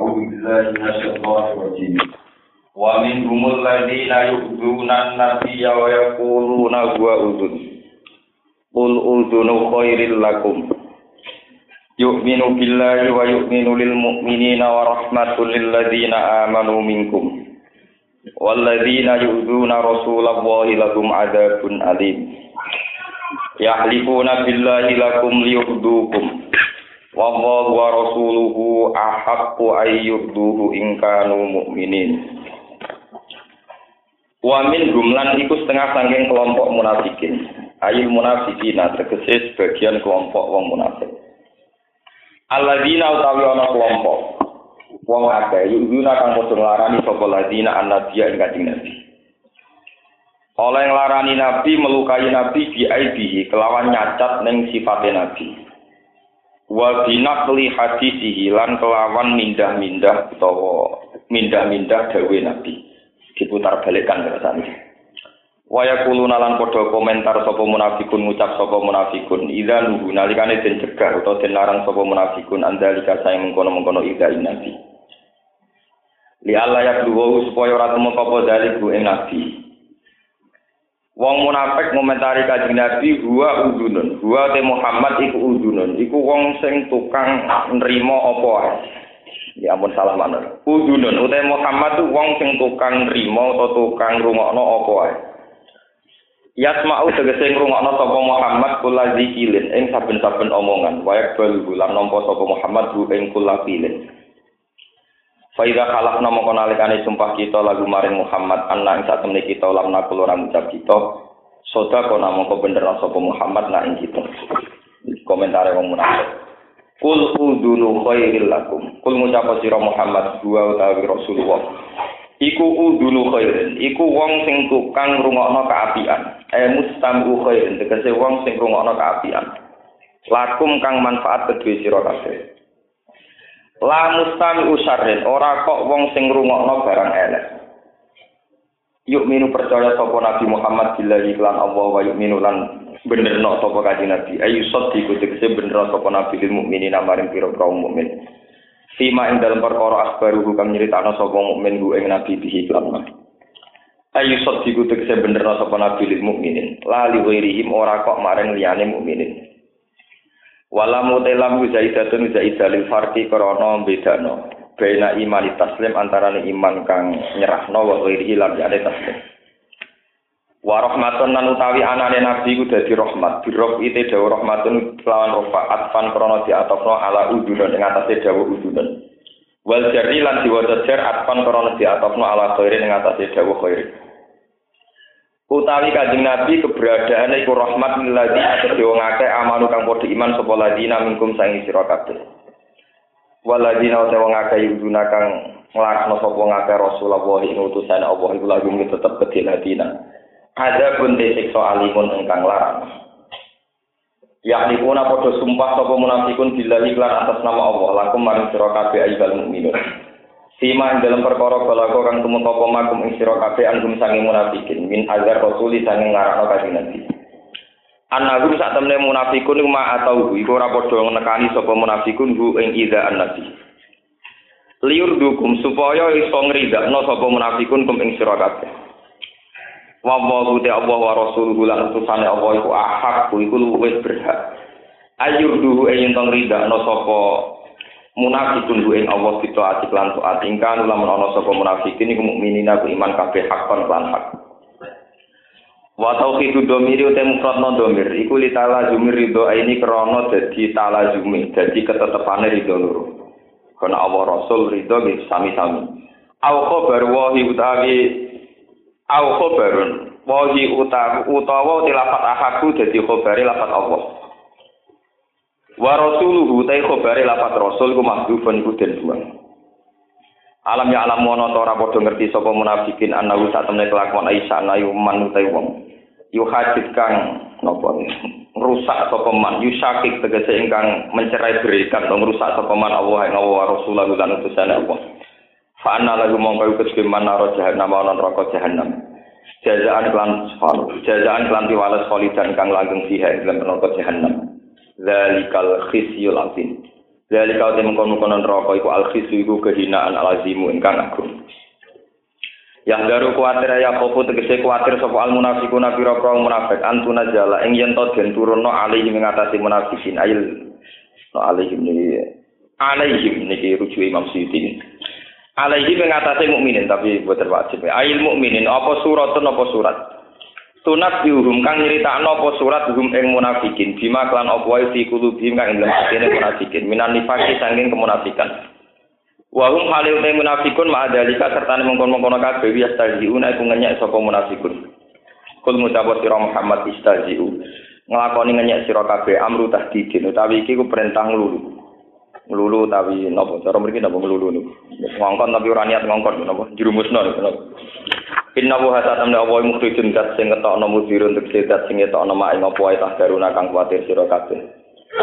أعوذ بالله من الشيطان الرجيم ومنهم الذين يؤذون النبي ويقولون هو أذن قل أذن خير لكم يؤمن بالله ويؤمن للمؤمنين ورحمة للذين آمنوا منكم والذين يؤذون رسول الله لهم عذاب أليم يحلفون بالله لكم ليؤذوكم Wallahu wa rasuluhu ahaqqu ayyurduhu in kanu mu'minin. Wa min gumlan iku setengah sangking kelompok munafikin. Ayil munafikina tegese sebagian kelompok wong munafik. Alladzina utawi ana kelompok wong akeh yuna kang padha nglarani sapa ladina annabiya ing kanjeng Nabi. Oleh nglarani Nabi melukai Nabi bi aibihi kelawan nyacat ning sifate Nabi wa binaqli hadisihi lan kelawan mindah-mindah utawa mindah-mindah dawe Nabi. Diputar balikkan kersane. Wa yaquluna lan padha komentar sapa munafikun ngucap sapa munafikun idza nuhu nalikane den cegah utawa den larang sapa munafikun andalika sae mengkono-mengkono idza nabi. Li Allah ya supaya ora temu apa dalik ing nabi Wong munafik ngomentari kanjeng Nabi huwa udunun. Huwa te Muhammad iku udunun. Iku wong sing tukang nrimo apa ae. Ya ampun salah mana. Udunun utawa Muhammad tu wong sing tukang nrimo atau tukang rungokno apa ae. Yasma'u tegese ngrungokno sapa Muhammad kula zikilin ing saben-saben omongan. Wayak bal lan nampa sapa Muhammad bu ing kula pilin. Faida kalak nama konalikane sumpah kita lagu maring Muhammad anak ing saat kita lam nakul orang ucap kita soda kona mongko bener sapa Muhammad nak ing kita. Komentar wong munafik. Kul udunu khairil lakum. Kul ngucap sira Muhammad dua utawi Rasulullah. Iku udunu khairin. Iku wong sing tukang rungokno kaapian Eh mustamu khairin. Tegese wong sing rungokno kaapian Lakum kang manfaat kedua sira kabeh La mustami usarrin, ora kok wong sing ngrungokno barang elek. Yuk minu percaya sapa Nabi Muhammad billahi lan Allah wa yuk minu lan benerno sapa kanjeng Nabi. Ayu sadi tegese bener sapa Nabi lil mukminin maring pira kaum mukmin. Fima ing dalam perkara akhbaru kang nyritakno sapa mukmin ku ing Nabi bihi lan Ayu sadi tegese bener sapa Nabi lil mukminin. Lali wirihim ora kok maring liyane mukminin. Wala mutelam zaidatun zaidalil farqi krana bedano. Baina iman taslim antarané iman kang nyerahno wa ghairi lan jane taslim. Wa rahmatun lan utawi anane nabi ku dadi rahmat. Birok ite dawa rahmatun lawan rofaat fan krana diatofno ala udun ing atase dawa udun. Wal jari lan diwaca jar atfan krana diatofno ala khairi ing atase dawa khairi. Utawi kanjeng Nabi keberadaan iku rahmat lilladzi atau wong akeh amanu kang padha iman sapa ladina minkum sang sira kabeh. Waladina utawa wong yuduna kang nglarakno sapa wong akeh Rasulullah ing utusan Allah iku lagu tetep kedhe ladina ada pun siksa alimun ingkang larang. Yakni kuna padha sumpah sapa munafikun billahi lan atas nama Allah lakum maring sira kabeh ayyuhal mukminun Sima dalam perkara balago kang tumeka apa makum ing sira kabeh anggum sange munafikin min azar rasuli sange ngarakno kanjeng Nabi. Anagum sak temne munafikun iku ma atau iku ora padha nekani sapa munafikun hu ing ida annabi. Liur dukum supaya iso ngridakno sapa munafikun kum ing sira kabeh. Wa wa Allah wa rasuluhu lan utusane Allah iku ahak iku luwih berhak. Ayur duhu ing ento ngridakno sapa munafikun ku ing Allah kita ati lan taat ingkang lamun ana sapa munafikin iku mukminin aku iman kabeh hakon lan hak. Wa tauhidu domiri uta mufradna domir. Iku li ta'ala jumir ridho ini krana dadi ta'ala jumi dadi ketetepane ridho loro. Kana Allah Rasul ridho sami-sami. Au khabar wa utawi au khabarun wa utawa tilafat ahaku dadi khabari lafat Allah Wa rasuluhu ta khabare lafat rasul ku mahdhufun iku den buang. Alam ya alam wono ora padha ngerti sapa munafikin anahu sak temne kelakuan Aisyah ayu man utai wong. Yu hajit kang napa rusak sapa man yu syakik tegese ingkang mencerai berikan dong rusak sapa man Allah ing Allah Rasulullah lan utusane Allah. Fa anna lagu mongko kedhe man naro jahannam ana neraka jahannam. Jazaan klan sfalu, jazaan klan tiwales kholidan kang langgeng fiha ing neraka jahannam. Zalikal khisyul azim Dari kau temen kono-kono neraka iku al-khisu iku kehinaan alazimu ingkang agung. Yang daru kuatir ya popo tegese kuatir sapa al munafiquna pira pira munafik antuna jala ing yen to den turunno alihi mengatasi munafikin ail no alihi niki alihi niki rujuk Imam Suyuti. Alihi mengatasi mukminin tapi buat wajib. Ail mukminin apa suratun apa surat? Sunat diurum kang nyeritakno apa surat hum ing munafikin bima klan apa wae fi kulubihim kang ing atine munafikin minan nifaki saking kemunafikan. Wa halil te munafikun ma adalika serta mengkon-mengkon kabeh ya stajiuna iku ngenyek sapa munafikun. Kul mutawat sira Muhammad istajiu nglakoni ngenyek sira kabeh amru tahdidin utawi iki ku perintah nglulu. Nglulu utawi napa cara mriki napa nglulu niku. Ngongkon tapi ora niat ngongkon napa jerumusno napa. Inna wa hatta tamna apa mukhrijun dat sing ngetokno mudhir untuk sedat sing ngetokno mak ing apa tah daruna kang kuwatir sira kabeh.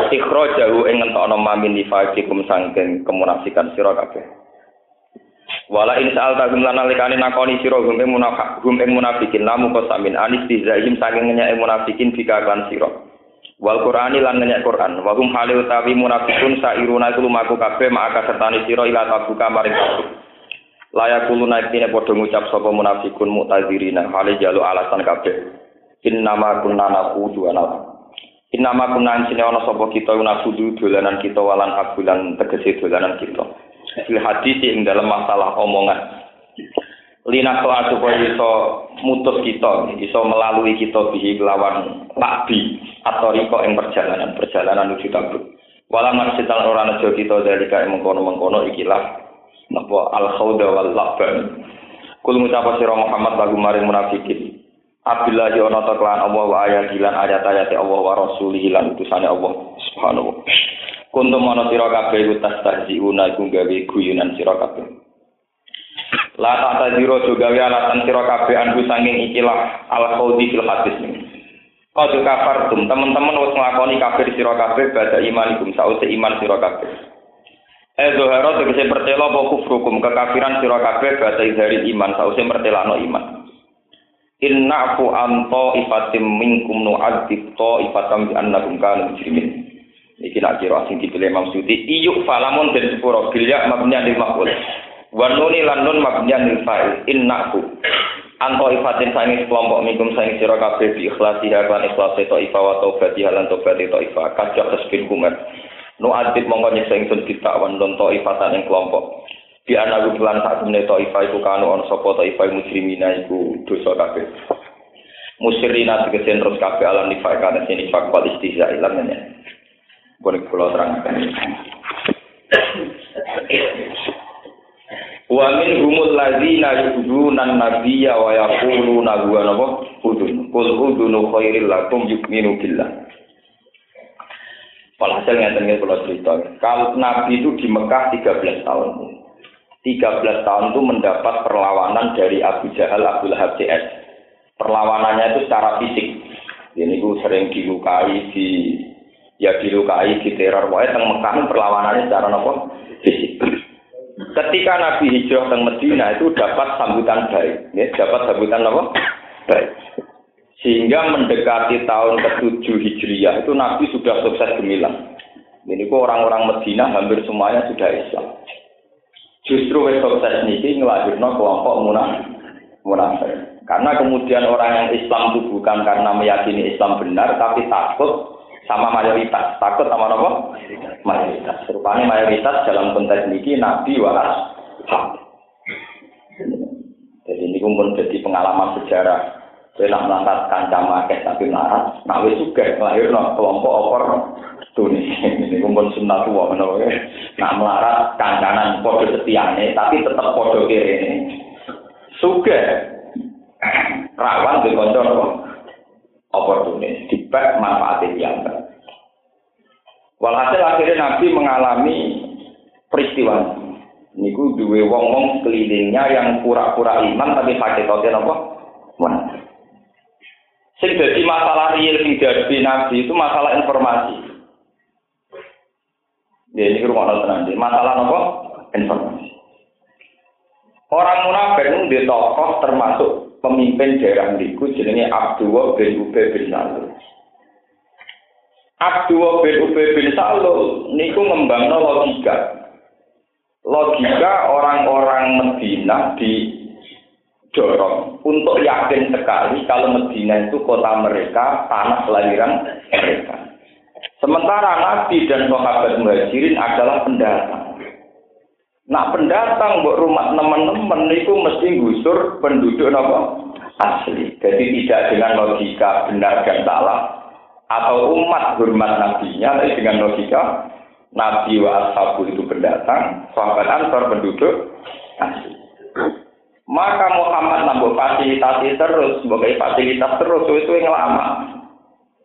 Ikhrajahu ing ngetokno mamin nifaqikum sangken kemunafikan sira kabeh. Wala in sa'al tagum lan nalikane nakoni sira gum ing munafik gum ing munafikin lamu qasamin anis bizahim saking nyek munafikin bika kan sira. Wal Qur'ani lan nyek Qur'an wa hum hale utawi munafikun sairuna iku lumaku kabeh maka sertane sira ila tabuka maring tabuk. Layak kulo naik ini podo ngucap sapa munafikun muktazirina hale jalu alasan kabeh. In nama kunna nakudu ana in nama kunna sine ana sapa kita nakudu dolanan kita walan abulan tegese dolanan kita. Fil hadis ing dalam masalah omongan. Lina soal supaya iso mutus kita iso melalui kita bihi lawan lakbi atau riko ing perjalanan perjalanan menuju tabuk walau masih orang nejo kita dari kayak mengkono mengkono ikilah napa? Al khawda wal laban kul ngucap sira Muhammad lagu maring munafikin. Abdullah ya ana kelawan Allah wa ayat lan ayat-ayat Allah wa rasulih lan utusane Allah subhanahu kuntum ana sira kabeh iku tastahziuna iku gawe guyunan sira kabeh. La tak tajiro juga gawe alasan sira kabeh anku sanging ikilah al khawdi fil hadis Kau juga kafar teman-teman wis nglakoni kafir sira kabeh badha imanikum sause iman sira kabeh. Eh zoharo tegese pertela apa kufrukum kekafiran sira kabeh bata izhari iman sause mertelano iman. Inna fu anto ifatim minkum nu'adzib to ifatam bi annakum kanu mujrimin. Iki nak kira sing dipilih Imam Suyuti iyuk falamun dan sepuro bilya mabniyan lil maqul. Wa nuni lan nun mabniyan fa'il. Inna fu anto ifatin sangi kelompok minkum sangi sira kabeh bi ikhlasiha lan ikhlase to ifa wa taubati lan taubati to ifa kajak tasbih kumat. Nu adit mongko nyiksa ingsun ditakwan don taifatan ing kelompok. Di anak lan sak temne taifa iku kanu ana sapa taifa mujrimina iku dosa kabeh. Musyrina tegese terus kabeh alam nifak kana sini nifak wal istihza ilan ya boleh kula terangkan Wa min humul ladzina yu'duna nabiyya wa yaquluna huwa nabo udun. Qul udunu khairil lakum yu'minu billah. Walhasil ngeten kula cerita. Kalau Nabi itu di Mekah 13 tahun. 13 tahun itu mendapat perlawanan dari Abu Jahal, Abu Lahab CS. Perlawanannya itu secara fisik. Ini itu sering dilukai, di ya dilukai, di teror. Pokoknya teng Mekah perlawanannya secara apa? Fisik. Ketika Nabi hijrah ke Medina itu dapat sambutan baik, ya, dapat sambutan apa? Baik. Sehingga mendekati tahun ke-7 Hijriyah itu Nabi sudah sukses gemilang. Ini kok orang-orang Medina hampir semuanya sudah Islam. Justru wes sukses niki ngelahirno kelompok munafik. Karena kemudian orang yang Islam itu bukan karena meyakini Islam benar, tapi takut sama mayoritas. Takut sama apa? Mayoritas. Rupanya mayoritas dalam konteks niki Nabi waras. Jadi ini pun jadi pengalaman sejarah Nak melangkat kancam akeh tapi melarat, nak wis sugih lahirno kelompok opor tunis. Ini kumpul sunnah tua menawa nak melarat kancanan padha setiane tapi tetap padha kirene. Sugih rawan di napa? Oportunis, dibek manfaatin yang Walhasil akhirnya Nabi mengalami peristiwa niku duwe wong-wong kelilingnya yang pura-pura iman tapi hakikatnya apa? Munafik. Sing jadi masalah real sing jadi nabi itu masalah informasi. Ya ini rumah nanti. Masalah apa? Informasi. Orang munafik itu di tokoh termasuk pemimpin daerah Liku jenenge Abdullah bin Ubay bin Salul. Abdul bin Ubay bin Salul niku ngembangno logika. Logika orang-orang Medina di dorong untuk yakin sekali kalau Medina itu kota mereka, tanah kelahiran mereka. Sementara Nabi dan sahabat muhajirin adalah pendatang. Nah pendatang buat rumah teman-teman itu mesti gusur penduduk apa? asli. Jadi tidak dengan logika benar dan salah atau umat hormat nabinya, tapi dengan logika Nabi wa ashabu itu pendatang, sahabat ansor penduduk asli. Maka Muhammad nambah fasilitasi terus, sebagai fasilitas terus itu yang lama.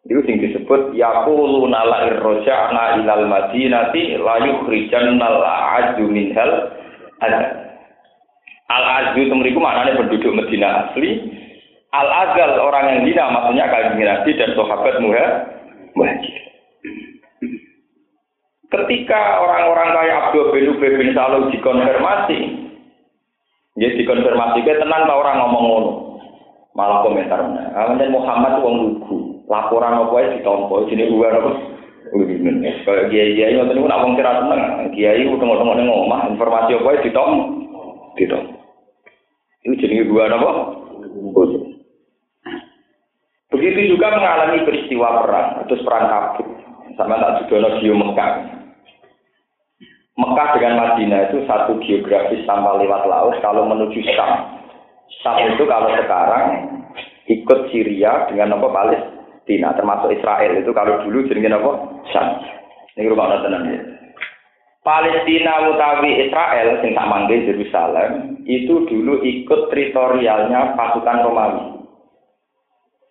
Itu sing disebut yaquluna la irja'na ilal madinati la yukhrijanna al-a'ju minhal Al-azzu itu mereka maknanya penduduk Medina asli. Al-azal orang yang hina maksudnya kalian Nabi dan sahabat muhajir. Ketika orang-orang kaya Abdul bin Ubay bin Salul dikonfirmasi, ya dikonfirmasi ke tenang orang ngomong ngono. Malah komentarnya, ah, Muhammad wong lugu. Laporan apa ya ditompo sini gua apa? Kayak kiai kiai ngoten niku nak wong kira seneng. Kiai utang-utang ning omah informasi apa ya ditom ditom itu jenenge gua apa? Begitu juga mengalami peristiwa perang terus perang kabut. Sama tak juga di Mekah Mekah dengan Madinah itu satu geografis tanpa lewat laut kalau menuju Syam Syam itu kalau sekarang ikut Syria dengan apa Palestina termasuk Israel itu kalau dulu jenenge apa? Syam. Ini rumah tenang ya. Palestina utawi Israel sing samangke Yerusalem itu dulu ikut teritorialnya pasukan Romawi.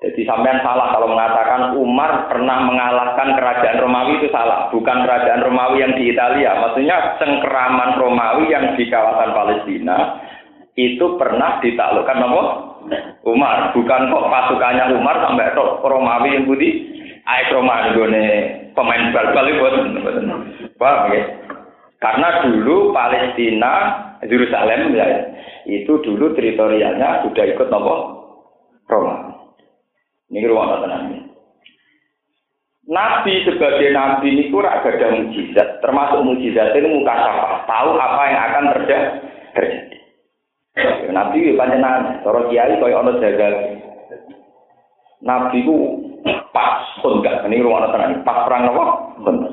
Jadi sampean salah kalau mengatakan Umar pernah mengalahkan kerajaan Romawi itu salah, bukan kerajaan Romawi yang di Italia. Maksudnya cengkeraman Romawi yang di kawasan Palestina itu pernah ditaklukkan apa? Umar, bukan kok pasukannya Umar sampai tok Romawi yang budi. Aik Romawi gone pemain bal-bal itu. Paham ya? Karena dulu Palestina, Yerusalem ya, itu dulu teritorialnya sudah ikut nopo Roma. Ini ruang tenang. Nabi sebagai nabi ini kurang ada mujizat, termasuk mujizat ini muka sapa, tahu apa yang akan terjadi. Nabi panjenengan cara kiai kaya ana jagal. Nabi ku pas pun gak ini rumah tenan pas perang apa? Bener.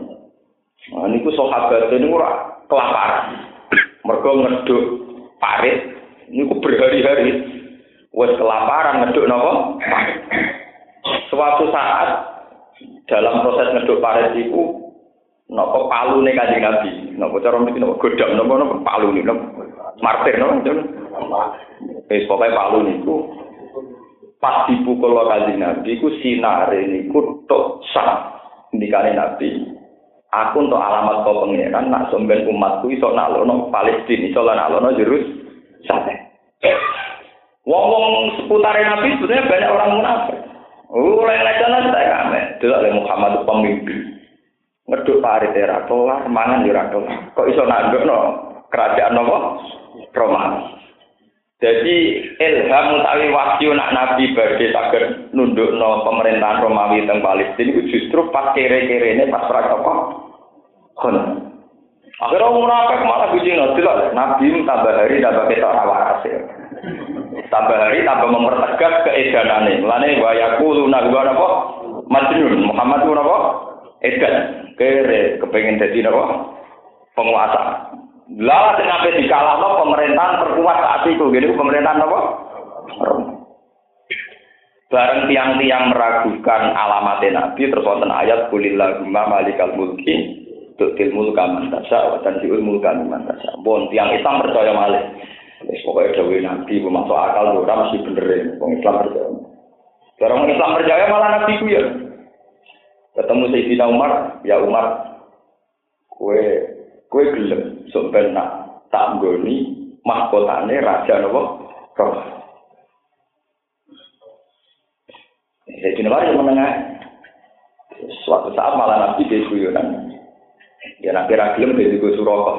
Nah, niku sahabat ini ora kelaparan. Mergo ngeduk parit niku berhari-hari wis kelaparan ngeduk napa? Suatu saat dalam proses ngeduk parit itu napa palune kanjeng Nabi. Napa cara mriki napa godhong napa napa palune napa martir napa Wis pokoke palu niku pas dipukul kanjeng Nabi ku sinare niku tok sah ndikane Nabi. Aku untuk alamat kau pangeran nak somben umatku iso nalono Palestina iso nalono Jerus sate. Wong-wong seputar Nabi sebenarnya banyak orang munafik. Oh, lain-lain saya kame. Delok oleh Muhammad pemimpin. Ngeduk parit era kelar, mangan yo ora Kok iso nandukno kerajaan nopo? Romawi. Jadi ilham utawi wahyu nak nabi badhe saged nundukno pemerintahan Romawi teng Palestina itu justru pas kere-kerene pas perang apa? Kon. Akhirnya orang munafik malah bujing delok nabi tambah hari tambah ketok waras ya. Tambah hari tambah mempertegas keedanane. Mulane wa yaquluna wa apa? Majnun Muhammad apa? Edan. Kere kepengen dadi napa? Penguasa. Lah sing ape dikalahno pemerintahan perkuat saat itu. Gini pemerintahan apa? Bareng tiang-tiang meragukan alamat Nabi terus wonten ayat kulillahumma malikal mulki tu'til mulka man tasya wa tanzi'ul mulka man tasya. Bon tiang Islam percaya malih. Wis pokoke dawuh Nabi masuk akal ora mesti bener wong Islam percaya. Orang Islam percaya malah Nabi ku ya. Ketemu Sayyidina Umar, ya Umar, kue kue gelem sampai nak tak nggoni mahkotane raja nopo roh. Jadi Umar yang menengah. Suatu saat malah nabi dia guyonan. Ya nabi ragilem dia juga suroko.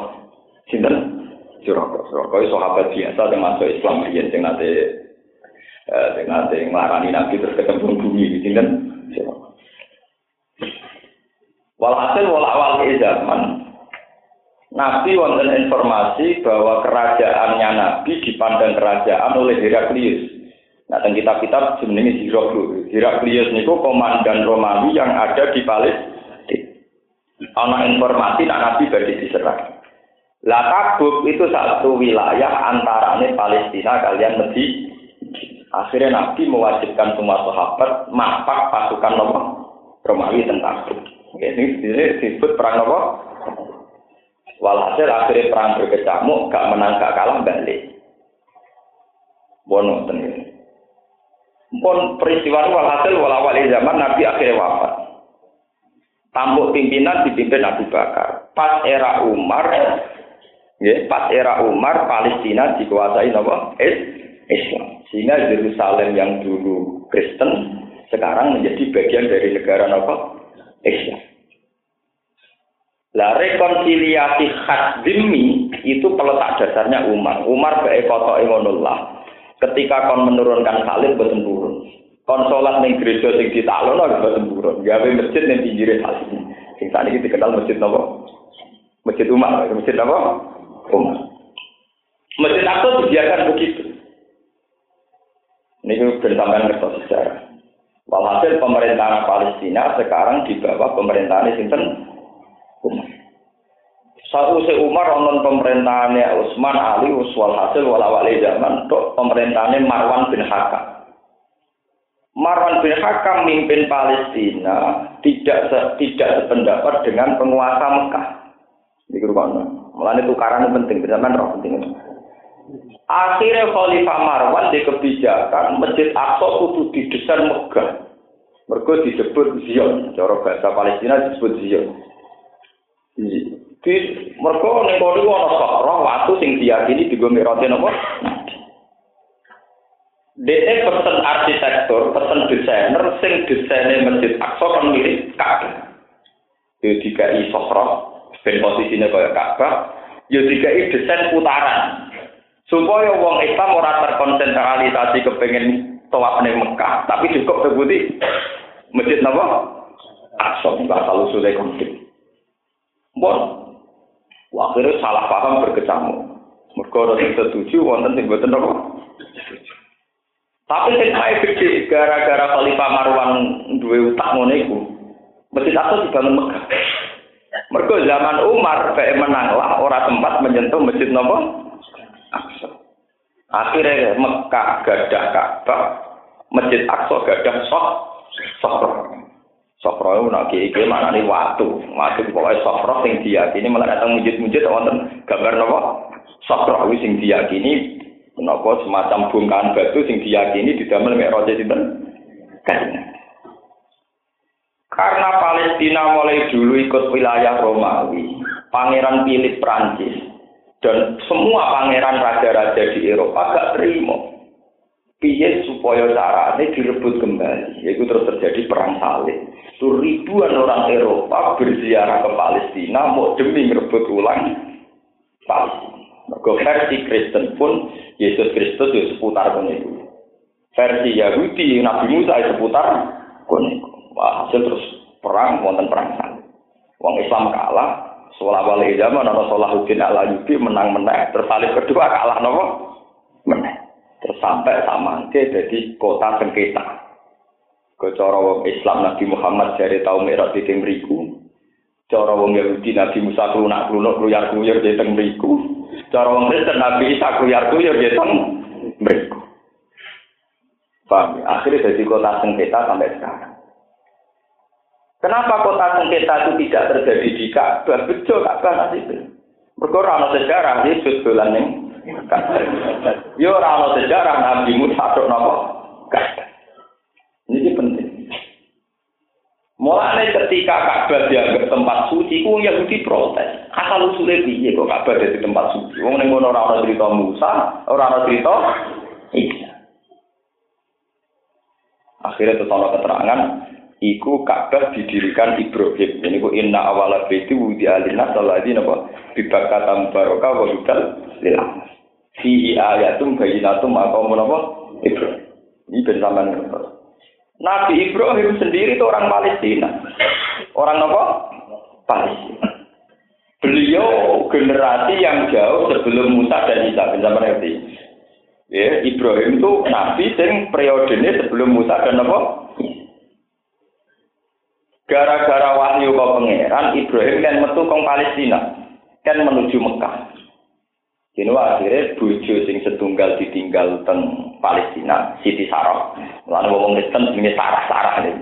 Sinten? Suroko. Suroko itu sahabat biasa yang masuk Islam. Yang nanti yang nanti ngelarani nabi terus ketemu bumi. Sinten? Suroko. Walhasil walawal zaman Nabi wonten informasi bahwa kerajaannya Nabi dipandang kerajaan oleh Heraklius. Nah, dan kitab-kitab jenenge Heraklius. Heraklius niku komandan Romawi yang ada di Palestina. Ana informasi nak Nabi badhe diserang. Lah Tabuk itu satu wilayah antarane Palestina kalian Medina. Akhirnya Nabi mewajibkan semua sahabat mapak pasukan Romawi tentang. Ini disebut perang apa? Walhasil akhirnya perang berkecamuk, gak menang gak kalah balik. Bono ini. Pun peristiwa walhasil walawal zaman Nabi akhirnya wafat. Tampuk pimpinan dipimpin Abu Bakar. Pas era Umar, ya, pas era Umar Palestina dikuasai apa? Islam. Sehingga Yerusalem yang dulu Kristen sekarang menjadi bagian dari negara apa? Islam. Lah rekonsiliasi khas demi itu peletak dasarnya Umar. Umar bae kotok ingonullah. Ketika kon menurunkan salib boten turun. Kon salat ning gereja sing ditaklono boten turun. Gawe masjid ning pinggire salib. Sing kita kenal masjid napa? Masjid Umar, masjid apa? Umar. Masjid Aqsa dibiarkan begitu. Ini bersamaan ngertos sejarah. Walhasil pemerintahan Palestina sekarang di bawah pemerintahan Sinten Umar. Satu se Umar onon pemerintahannya Utsman Ali Uswal hasil walawali zaman untuk pemerintahannya Marwan bin Hakam. Marwan bin Hakam mimpin Palestina tidak se, tidak sependapat dengan penguasa Mekah. Di mana? Mulanya tukaran penting, zaman roh penting. Akhirnya Khalifah Marwan di kebijakan Masjid Aqsa kudu didesain megah. Mereka disebut Zion, cara bahasa Palestina disebut Zion. Di mereka ning kono ana sakra watu sing diyakini digo mirate napa? Dene pesen arsitektur, pesen desainer sing desaine Masjid Aqsa kan mirip Ka'bah. Yo dikai sakra ben posisine kaya Ka'bah, yo dikai desain putaran. Supaya wong Islam ora terkonsentrasi kepengen tawaf ning Mekah, tapi cukup terbukti Masjid napa? Aqsa bakal usule konflik. Bon, akhirnya salah paham berkecamuk. Ada yang setuju, wonten yang betul apa? Tapi sing ae gede gara-gara Khalifah Marwan duwe utak ngono iku. Masjid Aqsa dibangun Mekah. Mergo zaman Umar kayak menanglah ora tempat menyentuh masjid nopo? Akhirnya Mekah gadah Ka'bah, Masjid Aqsa gadah sok sok. Sofro itu nak kiai mana nih? Waktu, waktu pokoknya sofro sing diyakini malah datang mujud-mujud wonten. Gambar nopo? Sofro itu sing diyakini nopo semacam bongkahan batu sing diyakini di dalam roja sinten karena Palestina mulai dulu ikut wilayah Romawi, Pangeran Philip Prancis dan semua pangeran raja-raja di Eropa gak terima piye supaya carane direbut kembali yaitu terus terjadi perang salib itu ribuan orang Eropa berziarah ke Palestina mau demi merebut ulang Palestina Mergo versi Kristen pun Yesus Kristus itu seputar itu. Versi Yahudi Nabi Musa itu seputar itu. Wah, hasil terus perang wonten perang salib. Wong Islam kalah, Sholat wali zaman, ada Salahuddin ala Yubi menang menang, tersalib kedua kalah nopo menang. Terus sampai sama jadi kota sengketa. Kecara wong Islam Nabi Muhammad dari tahun merah di Temriku. Cara wong Yahudi Nabi Musa kelunak kelunak keluyar keluyar di Temriku. Cara wong Kristen Nabi Isa keluyar keluyar di Temriku. Paham? Ya? Akhirnya jadi kota sengketa sampai sekarang. Kenapa kota sengketa itu tidak terjadi di Ka'bah? Bejo Ka'bah nanti. Mereka sejarah, Yesus dolan yang Yo ora ana sejarah Nabi Musa tok napa? Ini penting. Mulai ketika Ka'bah dianggap tempat suci, ku Yahudi protes. Asal usulnya piye kok Ka'bah jadi tempat suci? Wong ning ngono ora cerita Musa, ora ana cerita Isa. Akhirnya tetap keterangan, iku Ka'bah didirikan Ibrahim. Ini ku inna awala baiti wudi alina saladi napa bibakata barokah wa hudal lil Fihi ayatum bayinatum maqamun apa? Ibrahim. Ini bersamaan Nabi Ibrahim sendiri itu orang Palestina. Orang apa? Palestina. Beliau generasi yang jauh sebelum Musa dan Isa, bisa mengerti. Ya, Ibrahim itu nabi sing periodenya sebelum Musa dan apa? Gara-gara wahyu kau pangeran, Ibrahim kan metu kong Palestina, kan menuju Mekah. Jadi akhirnya bojo sing setunggal ditinggal teng Palestina, Siti Sarah. Lalu ngomong Kristen jenenge Sarah-Sarah ini.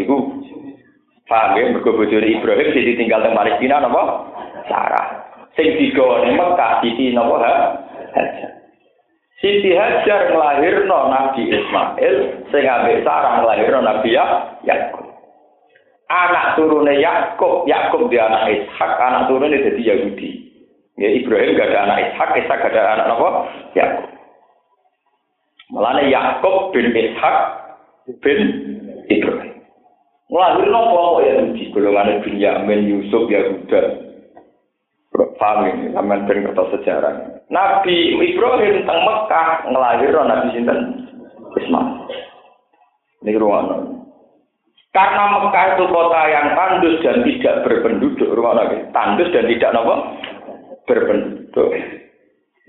Iku paham ya, mergo bojone Ibrahim Siti tinggal teng Palestina napa? Sarah. Sing digawa ning Mekah Siti napa ha? Siti Hajar nglahirno Nabi Ismail, ambek Sarah nglahirno Nabi Yakub. Anak turune Yakub, Yakub dia anak Ishak, anak turune jadi Yahudi. Ya Ibrahim gak ada anak Ishak, Ishak gak ada anak apa? Yakub. Mulane Yakub bin Ishak bin Ibrahim. Ngelahir nopo Yahudi, golongan Binyamin, Yusuf, Yahuda. Paham ini, sampean ben kertas sejarah. Nabi Ibrahim teng Mekah ngelahir Nabi sinten? Ismail. Ini ruangan. Karena Mekah itu kota yang tandus dan tidak berpenduduk, rumah tandus dan tidak nopo berpenduduk.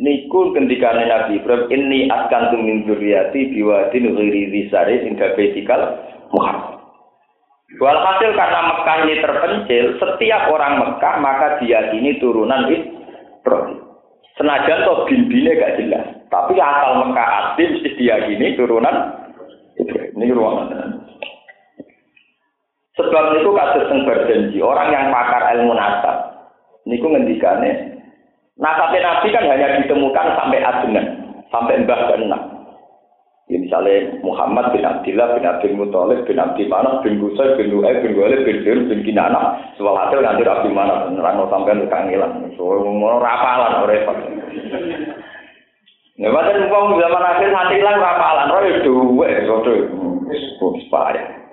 Niku ketika Nabi Ibrahim ini akan tumin zuriati biwadin ghairi disari hingga betikal Muhammad. Walhasil karena Mekah ini terpencil, setiap orang Mekah maka diyakini turunan Ibrahim. Senajan toh bin gak jelas, tapi asal Mekah asli mesti diyakini turunan Ibrahim. Ini ruangan. Sebab itu kasus yang berjanji, orang yang pakar ilmu nasab, niku ngendikane, nasabnya Nabi kan hanya ditemukan sampai adenan, sampai mbah keenam. Ya misalnya Muhammad bin Abdullah bin Abdul Muthalib bin Abdi Manaf bin Gusay bin Lu'ay bin Walid bin Dir bin Kinana soal hasil nanti Abdi Manaf nerang sampai kangilan soal mau rapalan repot Nek pancen wong zaman akhir nanti lah rapalan ora duwe kok wis payah.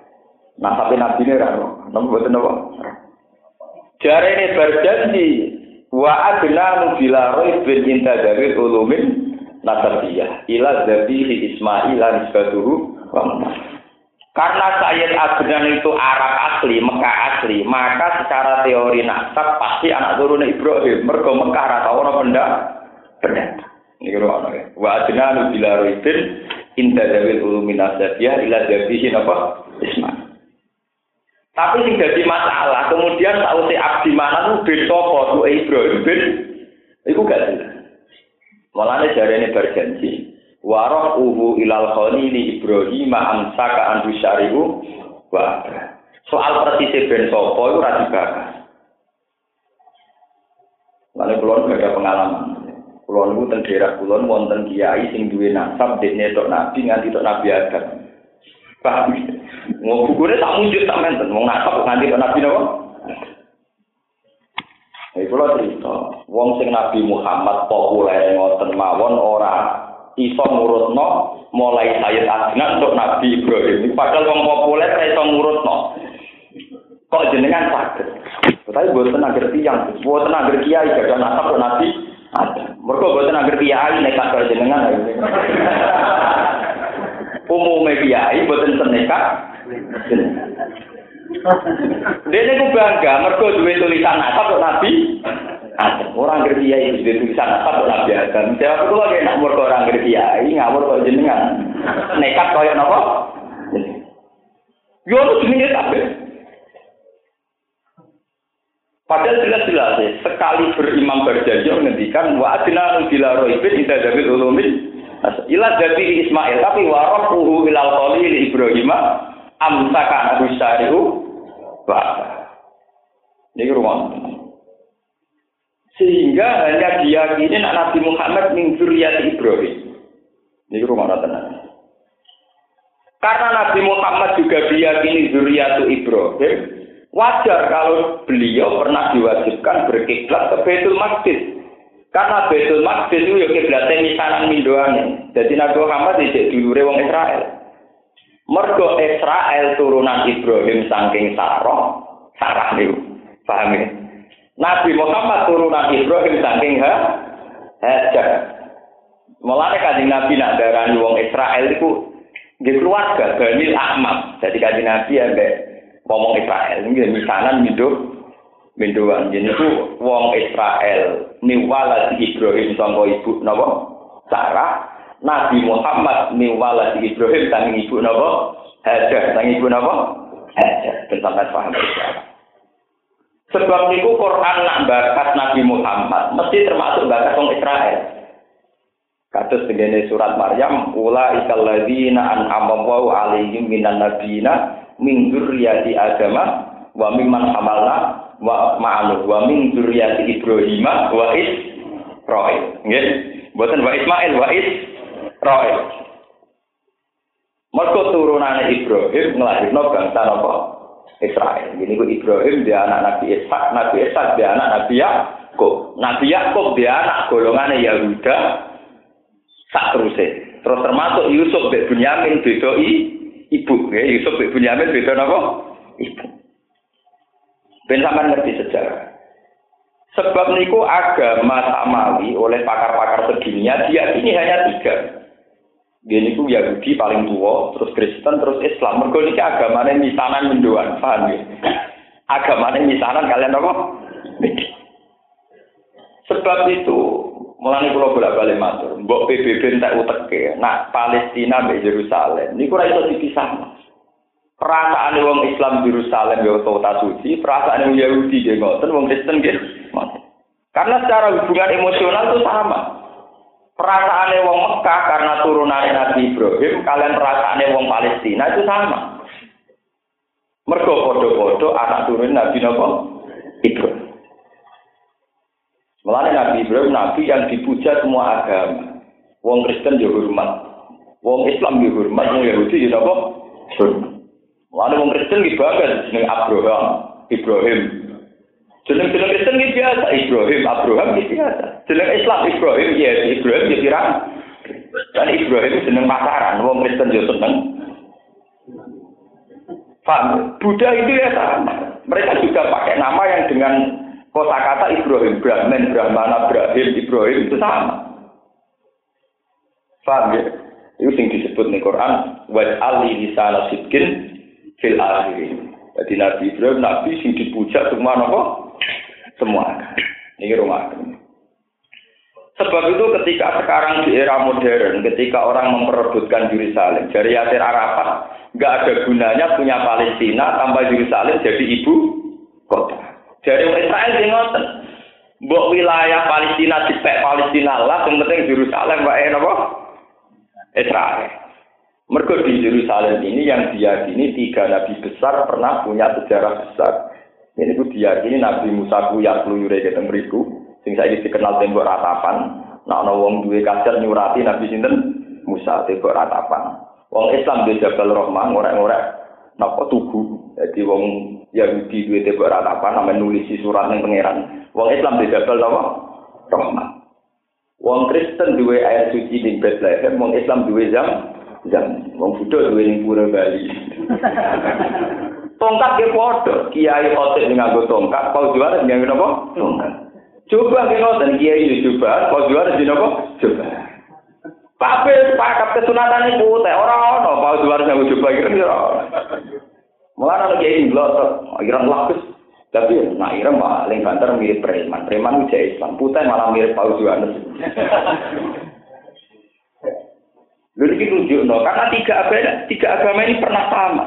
Nah, tapi nabi ini rano, nabi buat nopo. Jari ini berjanji, wa adna bila roy bin inta ulumin nasabiyah, ila dari Ismail nisbatuhu wa Karena Sayyid Adnan itu Arab asli, Mekah asli, maka secara teori nasab pasti anak turun Ibrahim. Mergo Mekah rata orang benda, benda. Ini kira ya. Wa adna bila roy bin inta dari ulumin nasabiyah, ila dari apa? Ismail. Tapi sing jadi masalah, kemudian tahu si abdi mana tuh bin sopo Ibrahim bin, itu gak jelas. Malah jari ini berjanji, waroh uhu ilal ini Ibrahim amsaka andu syarihu wah. Soal persis bin sopo itu rasi bakas. Lalu kulon ada pengalaman. Kulon itu tentera kulon wonten kiai sing duwe nasab dekne tok nabi nganti tok nabi Adam. Paham? Mau bukunya tak muncul tak menten, mau nakap nanti ke Nabi Nabi. Ini kalau cerita, wong sing Nabi Muhammad populer ngoten mawon ora iso ngurutno mulai Sayyid Adnan untuk Nabi Ibrahim. Padahal wong populer ora iso ngurutno. Kok jenengan sakit? Tapi buat tenaga tiang, buat tenaga kiai gak ada nasab Nabi. Mereka buat tenaga kiai nekat kalau jenengan. Umumnya kiai buat nekat dia ini bangga, mereka duwe tulisan nasab kok Nabi. Orang ngerti itu duwe tulisan nasab kok Nabi Adam. Jawab itu lagi nak mereka orang ngerti ya, ngawur kok jenengan. Nekat kaya napa? Yo lu jenenge tapi. Padahal jelas-jelas sekali berimam berjanji menghentikan wa adna bila roibin inda dabil ulumin ila dari Ismail tapi warohuhu ilal qalil Ibrahim amsaka abu syari'u bahasa. Ini rumah. Sehingga hanya diyakini Nabi Muhammad min Ibrahim. Ini rumah tenang. Karena Nabi Muhammad juga diyakini zuriyatu Ibrahim, wajar kalau beliau pernah diwajibkan berkiblat ke Baitul Maqdis. Karena Baitul Maqdis itu ya kiblatnya misanan mindoane. Jadi Nabi Muhammad tidak dulu wong Israel. Mergo Israel turunan Ibrahim saking Sarah, Sarah niku. Paham ya? Nabi Muhammad turunan Ibrahim saking ha Hajar. Mulane kanjeng Nabi nak darani wong Israel iku nggih keluarga Bani Ahmad. Jadi kanjeng Nabi ambek ngomong Israel nggih misanan hidup Minduan. Jadi itu wong Israel. Miwala di Ibrahim sangka ibu napa? Sarah. Nabi Muhammad miwala di Ibrahim sang ibu napa? Hajar. Sang ibu napa? Hajar. Ben sampean paham Sebab niku Quran nak bakat Nabi Muhammad mesti termasuk bakat wong Israel. Kados begini surat Maryam, ula ikal ladzina an'ama Allahu alaihim minan nabiyina min dzurriyyati Adama wa mimman hamalna wa ma'alu wa min dzurriyyati Ibrahim wa Israil. Nggih. Mboten wa Ismail wa Israil. Mergo turunane Ibrahim nglahirno bangsa napa? Israel. Ini ku Ibrahim dia anak Nabi Ishak, Nabi Ishak dia anak Nabi Yakub. Nabi Yakub dia anak golongan Yahuda sak terusé. Terus termasuk Yusuf bin Bunyamin beda ibu, ya. Yusuf bin Bunyamin beda napa? Ibu. Ben sampean ngerti sejarah. Sebab niku agama samawi oleh pakar-pakar sedunia dia ini hanya tiga. Dia niku Yahudi paling tua, terus Kristen, terus Islam. Mergo niki agamane misanan mendoan, paham ya? Agamane misanan kalian apa? Sebab itu, mulai pulau bolak balik matur, mbok PBB entek uteke, nak Palestina mbek Yerusalem, niku ora iso dipisah. Perasaan wong Islam Yerusalem ya kota suci, perasaan wong Yahudi ya ngoten, wong Kristen ya Karena secara hubungan emosional itu sama. Perasaan wong Mekah karena turunan Nabi Ibrahim, kalian perasaan wong Palestina itu sama. Mergo podo-podo anak turun Nabi Nabi Ibrahim. Mulane Nabi Ibrahim Nabi yang dipuja semua agama. Wong Kristen ya hormat, wong Islam ya hormat, wong Yahudi ya napa? Hormat. Lalu wong Kristen ki bagus jeneng Abraham, Ibrahim. Jeneng-jeneng Kristen ki biasa, Ibrahim, Abraham ki biasa. Jeneng Islam Ibrahim, ya Ibrahim ya pirang. Dan Ibrahim jeneng pasaran, wong Kristen yo seneng. Paham? Buddha itu ya sama. Mereka juga pakai nama yang dengan kosakata Ibrahim, Brahman, Brahmana, Ibrahim, Ibrahim itu sama. Paham ya? Itu yang disebut di Quran, waj'al li lisana sidkin fil akhirin. Jadi Nabi Ibrahim Nabi sing dipuja semua nopo semua. Ini rumah Sebab itu ketika sekarang di era modern, ketika orang memperebutkan Yerusalem, dari Yasir Arafat, nggak ada gunanya punya Palestina tanpa Yerusalem jadi ibu kota. Dari Israel sing ngoten. Mbok wilayah Palestina dipek Palestina lah, yang penting Yerusalem wae napa? Israel. Mergo di Yerusalem ini yang diyakini tiga nabi besar pernah punya sejarah besar. Ini ku diyakini Nabi Musa ku ya peluyure ketemu mriku, sing saiki dikenal tembok ratapan. Nah ana wong duwe kajar nyurati Nabi sinten Musa tembok ratapan. Wong Islam di Jabal Rahman ngorek-ngorek napa tugu. Jadi wong Yahudi duwe tembok ratapan namanya nulisi surat ning pangeran. Wong Islam di Jabal napa? Rahman. Wong Kristen duwe air suci di Bethlehem, wong Islam duwe jam dan wong Buddha duwe ning pura Bali. tongkat ke padha, kiai otek ning nganggo tongkat, kau juara ning nganggo napa? Tongkat. Coba ke ngoten kiai yo coba, kau juara di napa? Coba. Tapi sepakat kesunatan itu teh ora ono, kau juara nganggo coba kira ora. Mulane ana kiai nglotok, kira lapis tapi nak kira paling banter mirip preman. Preman itu Islam, putih malah mirip Paus Yohanes. Lalu ini no, karena tiga agama, tiga agama ini pernah sama.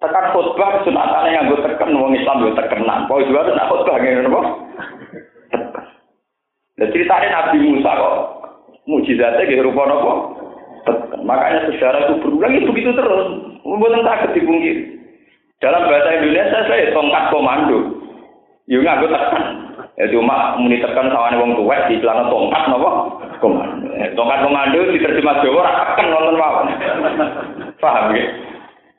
Tekan khutbah sunatannya yang gue tekan, wong Islam gue tekenan. Kau juga nak khutbah gini apa? Nah ceritanya Nabi Musa kok mujizatnya gitu rupa apa? Makanya sejarah itu berulang itu begitu terus. Bukan takut dipungkiri. Dalam bahasa Indonesia saya tongkat komando. Yo nggak gue tekan. Ya cuma muni tekan sawane wong tuwek di celana tongkat napa? Komando. Eh, tongkat komando diterjemah Jawa ora tekan wonten mawon. Paham ya?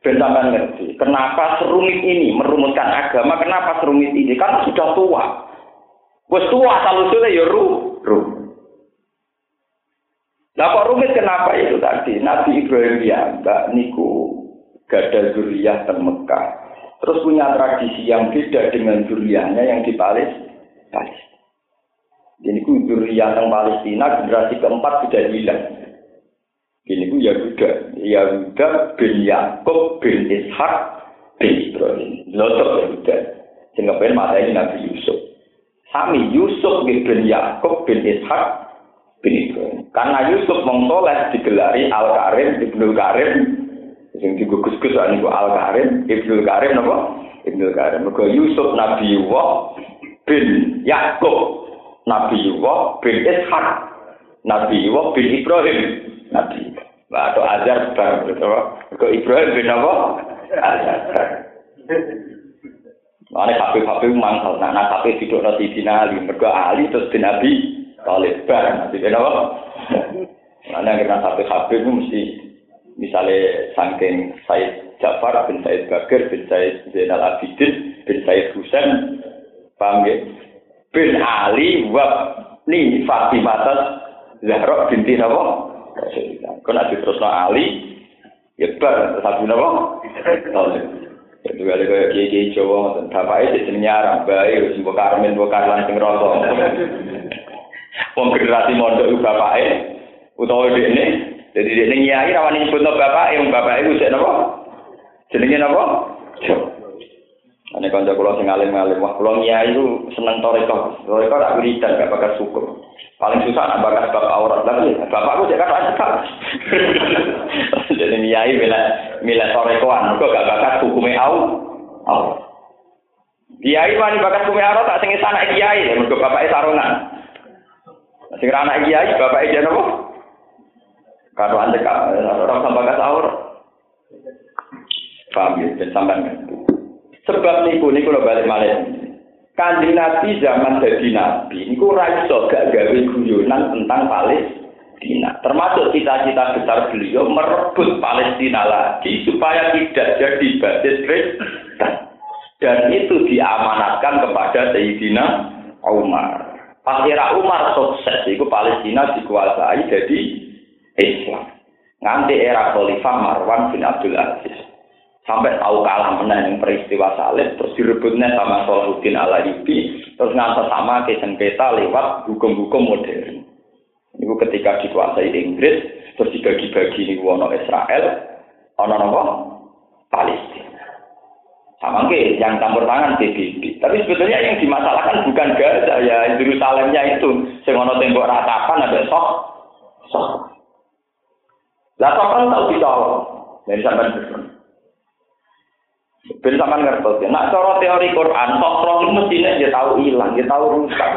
Ben sampean ngerti. Kenapa serumit ini merumuskan agama? Kenapa serumit ini? Karena sudah tua. Wes tua salusule ya ru, ru. Nah kok rumit kenapa itu tadi? Nabi Ibrahim ya, Mbak Niku gada zuriyah dan Mekah. Terus punya tradisi yang beda dengan zuriyahnya yang di Palestina. Jadi ku zuriyah yang Palestina generasi keempat sudah hilang. Ini ku Yahuda, Yahuda bin Yakub bin Ishak bin Ibrahim. Lotok Yahuda. Sing kepen mateni Nabi Yusuf. Sami Yusuf bin Yakub bin Ishak bin Ibrahim. Karena Yusuf mengtoleh digelari Al Karim Ibnu Karim sing digugus-gus niku Al Karim Ibnu Karim napa? Ibnu Karim. Mergo Yusuf Nabi bin Yakub Nabi Yusuf bin Ishaq, Nabi Yusuf bin Ibrahim, Nabi atau Azhar bar, ke Ibrahim bin apa? Azhar bar. Mana kafe kafe mangkal, nah nah kafe tidur nanti di nali, ali terus di nabi, kalau bar nanti bin apa? Mana kita kafe kafe itu mesti misalnya saking Said Jafar bin Said Bakir bin Said Zainal Abidin bin Said Husain, paham ya? bin Ali wa ni Fatimah Zahra binti Nabi Rasulullah. Kau nanti terus Ali, ya ber satu Nabi. Itu kali kau kiai kiai cowok dan apa itu seninya orang baik, semua karmen, semua karlan sing rosong. Wong generasi mondok juga pak utawa di ini, jadi di ini nyai rawan ini bapak, yang bapak itu seninya Nabi. Seninya Nabi. Ini kanca kula sing alim-alim, wah kula nyai itu seneng toreko, toreko tak wiridan, gak bakal syukur. Paling susah nak bakar bab aurat lagi. Bapakku cek kan cekak. Jadi nyai mila mila sorekoan, kok gak bakar hukumnya au. Au. Kiai wani bakar hukumnya aurat tak sing anak kiai, mergo bapake sarungan. Sing anak kiai bapake jeneng apa? Karo cekak, ora sampai bakar aurat. Paham ya, sampean. Sebab niku niku lo balik malih. Kanjeng Nabi zaman jadi Nabi, ini raiso gak gawe guyonan tentang Palestina. Termasuk cita-cita besar beliau merebut Palestina lagi supaya tidak jadi basis Kristen. Dan itu diamanatkan kepada Sayyidina Umar. Pasira Umar sukses, itu Palestina dikuasai jadi Islam. Nanti era Khalifah Marwan bin Abdul Aziz sampai tahu kalah menang yang peristiwa salib terus direbutnya sama Salahuddin ala Ibi terus ngantar sama ke sengketa lewat hukum-hukum modern. Itu ketika dikuasai Inggris terus dibagi-bagi ini wono Israel ono nopo Palestina. Sama ke yang campur tangan PBB tapi sebetulnya yang dimasalahkan bukan Gaza ya Yerusalemnya itu. Sing ono tembok ratapan ada sok sok lah kan tahu ditolong. Dari sampai Ben sampean ngertos ya. Nak cara teori Quran, sokro itu mestinya dia tahu hilang, dia tahu rusak.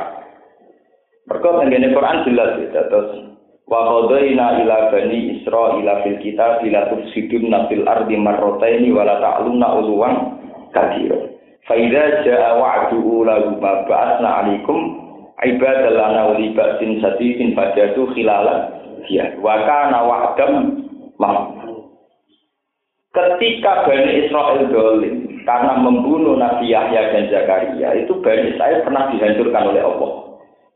Mereka tenggene Quran jelas ya. Terus wa qadaina ila bani Israila fil kitab la tufsidun fil ardi marrataini wa la ta'luna ulwan kabira. Fa idza jaa wa'du ulahu ma ba'atsna 'alaikum ibadan lana wa libatin sadidin fajatu khilala ya wa kana wa'dam Ketika Bani Israel dolim karena membunuh Nabi Yahya dan Zakaria, itu Bani Israel pernah dihancurkan oleh Allah.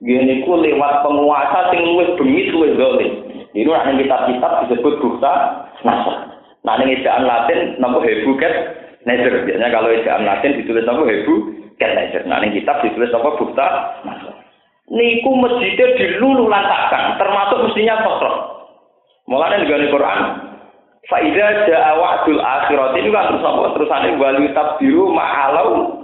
Gini ku lewat penguasa sing luwih bengis luwih dolim. Ini yang kitab-kitab disebut bukta nasa. Nah ini ejaan Latin nama hebu ket nezer. Biasanya kalau ejaan Latin ditulis nama hebu ket nezer. Nah ini kitab ditulis apa bukta nasa. Niku masjidnya dilulu lantakan, termasuk mestinya sosok. Mulanya juga di Quran, Faidah ja'a wa'dul akhirat ini kan terus apa? Terusane wali tabdiru ma'alau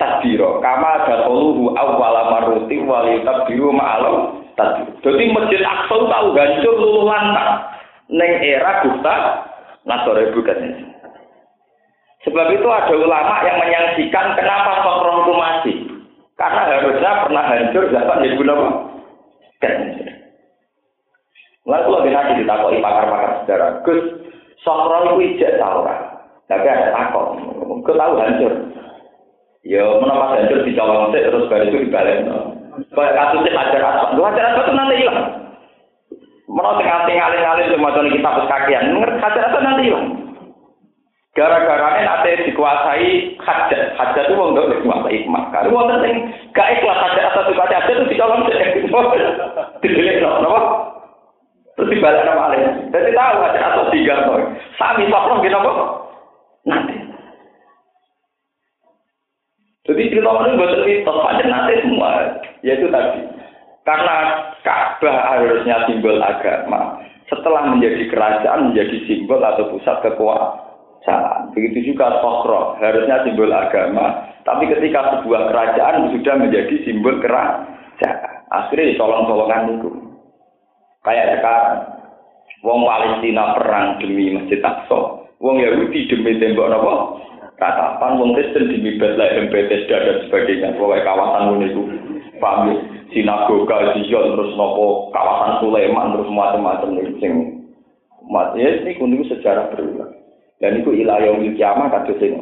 tadbiro kama dakuluhu awwala marruti wali tabdiru ma'alau tadbiro jadi masjid Aqsa tahu hancur luluh lantak neng era Gusta Nasore bukan sebab itu ada ulama yang menyaksikan kenapa Sokron itu masih. Karena harusnya pernah hancur zaman guna apa? Lalu kalau nanti ditakoi pakar-pakar sejarah, Gus, Sokro itu ijak tau Tapi ada takut. Kau tahu hancur. Ya, menapa hancur di Jawa Mesir terus baru itu dibalik. Kayak kasusnya hajar asap. Lu hajar asap itu nanti hilang. Menurut nganti ngalir-ngalir cuma tuh kita kakian. Ngerti hajar asap nanti hilang. Gara-gara ini nanti dikuasai hajat. Hajat itu mau dikuasai hikmah. Kalau mau penting gak ikhlas hajar asap dikuasai hajat itu di Jawa Mesir. Dilihat, kenapa? Terus dibalik nama alih. Jadi tahu aja atau tiga toh. Sami sokro gitu kok. Nanti. Jadi cerita ini buat cerita aja nanti semua. Yaitu tadi. Karena Ka'bah harusnya simbol agama. Setelah menjadi kerajaan menjadi simbol atau pusat kekuasaan. Begitu juga sokro harusnya simbol agama. Tapi ketika sebuah kerajaan sudah menjadi simbol kerajaan, akhirnya colong-colongan itu. Kayak sekarang, wong Palestina perang demi Masjid Aqsa, wong Yahudi demi tembok nopo Katakan wong Kristen demi Bethlehem, Bethesda dan sebagainya, pokoknya kawasan itu paham ya? sinagoga Zion terus nopo kawasan Sulaiman terus macam-macam itu sing ya ini kuning sejarah berulang. Dan itu ilayah kiamat kados sing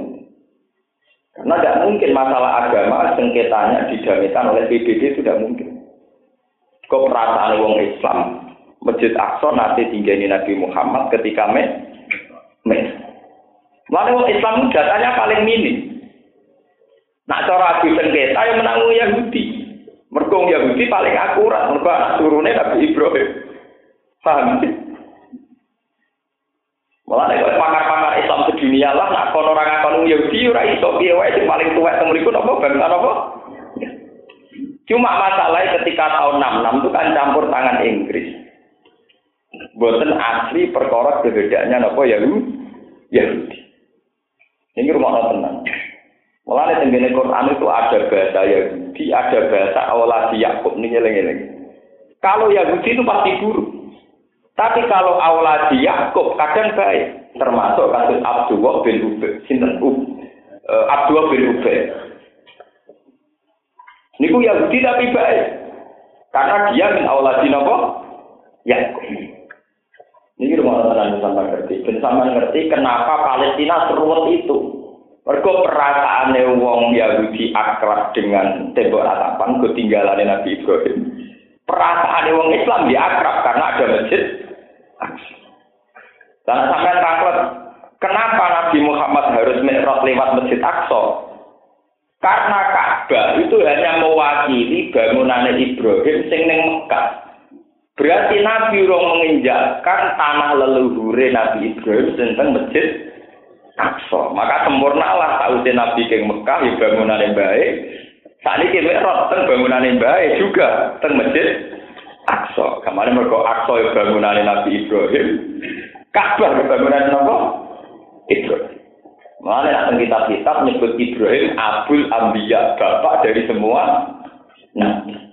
karena tidak mungkin masalah agama sengketanya didamaikan oleh PBB tidak mungkin. Kok perasaan wong Islam Masjid Aqsa nanti tinggali Nabi Muhammad ketika me me. Lalu Islam datanya paling minim. Nak cara adu sengketa yang menanggung Yahudi. Mergo Yahudi paling akurat, mergo anak turunnya Nabi Ibrahim. Paham? Malah nek pakar-pakar Islam sedunia lah nak kono ora ngakon Yahudi ora iso piye wae sing paling tuwek teng mriku napa bangsa napa? Cuma masalahnya ketika tahun 66 itu kan campur tangan Inggris. Boten asli perkara kebedaannya napa Yahudi? Yahudi. Ini rumah tenang. Mulai tenggene Quran itu ada bahasa Yahudi, ada bahasa Awladi Yakub ini ngeleng-ngeleng. Kalau Yahudi itu pasti buruk. Tapi kalau Awladi Yakub kadang baik, termasuk kasus Abdullah bin Ubay, sinten uh, Abdullah bin Ubay. Niku Yahudi tapi baik. Karena dia min Awladi napa? Yakub. Ini rumah tenang sampai ngerti. Dan sampai ngerti kenapa Palestina seruat itu. Mergo perasaane wong Yahudi akrab dengan tembok ratapan ketinggalan Nabi Ibrahim. Perasaane wong Islam dia akrab karena ada masjid. Dan sampai takut, kenapa Nabi Muhammad harus mi'raj lewat Masjid Aqsa? Karena Ka'bah itu hanya mewakili bangunan Ibrahim sing ning Mekah. Berarti Nabi urung menginjakkan tanah leluhure Nabi Ibrahim tentang masjid Aqsa. Maka sempurnalah sausin Nabi ke Mekah ya bangunan yang baik. Saat ini kita rot teng bangunan yang baik juga teng masjid Aqsa. Kemarin mereka Aqsa ya bangunan Nabi Ibrahim. Ka'bah ya bangunan apa? Ibrahim. Mana yang kitab-kitab menyebut Ibrahim Abdul Ambiya, bapak dari semua nabi.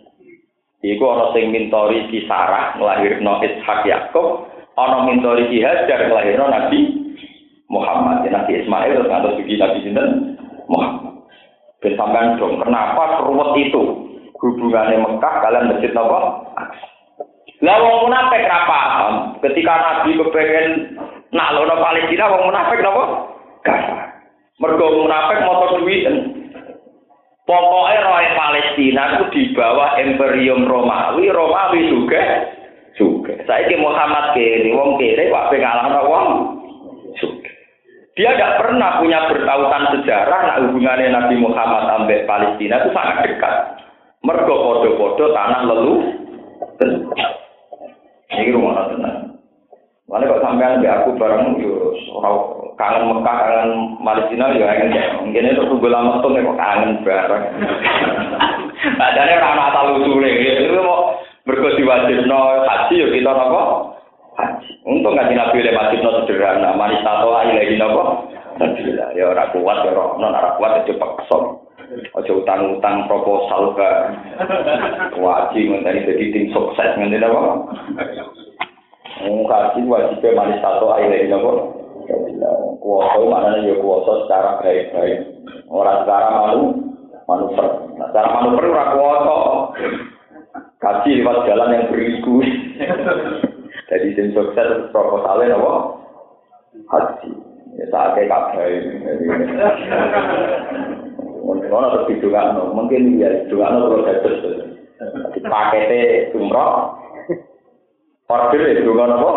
Iku ana sing mintori si Sarah nglahirno Ishak Yakub, ana mintori si Hajar nglahirno Nabi Muhammad. Ya, Nabi Ismail terus ngantos bagi Nabi Sinten Muhammad. Ben sampean dong, kenapa ruwet itu hubungannya Mekah kalian masjid apa? Lah wong munafik ra paham. Ketika Nabi kepengen nak lono Palestina wong munafik napa? Gak. Mergo munafik motor duit. Pokoknya roy Palestina itu di bawah Imperium Romawi, Romawi juga juga. Saya Muhammad kiri, wong kiri, wak pengalah wong juga. Dia tidak pernah punya bertautan sejarah nah hubungannya Nabi Muhammad sampai Palestina itu sangat dekat. Mergo podo-podo tanah lelu. Ini rumah tenang. Mana kok sampean di aku bareng yo kangen Mekah kangen Palestina yo ya mungkin itu tunggu lama tuh kok kangen bareng. Padahal orang asal usule itu mau mergo diwajibno haji yo kita apa? haji. Untung ngaji Nabi oleh masjid no sederhana, manis tato aja lagi nopo. Ya orang kuat ya orang non orang kuat itu paksa. Ojo utang-utang proposal ke wajib ngenteni jadi tim sukses ngenteni apa? Ngaji wajib manis tato aja lagi nopo. Kuasa mana ya kuasa secara baik-baik. Orang secara malu manuver. Nah, secara manuver orang kuasa. Kaji lewat jalan yang beriku. Jadi tim sukses proposalnya apa? Haji. Ya saatnya kabeh. Mungkin orang terus didungan, mungkin ya didungan terus dados. Paketnya umroh, order ya didungan apa?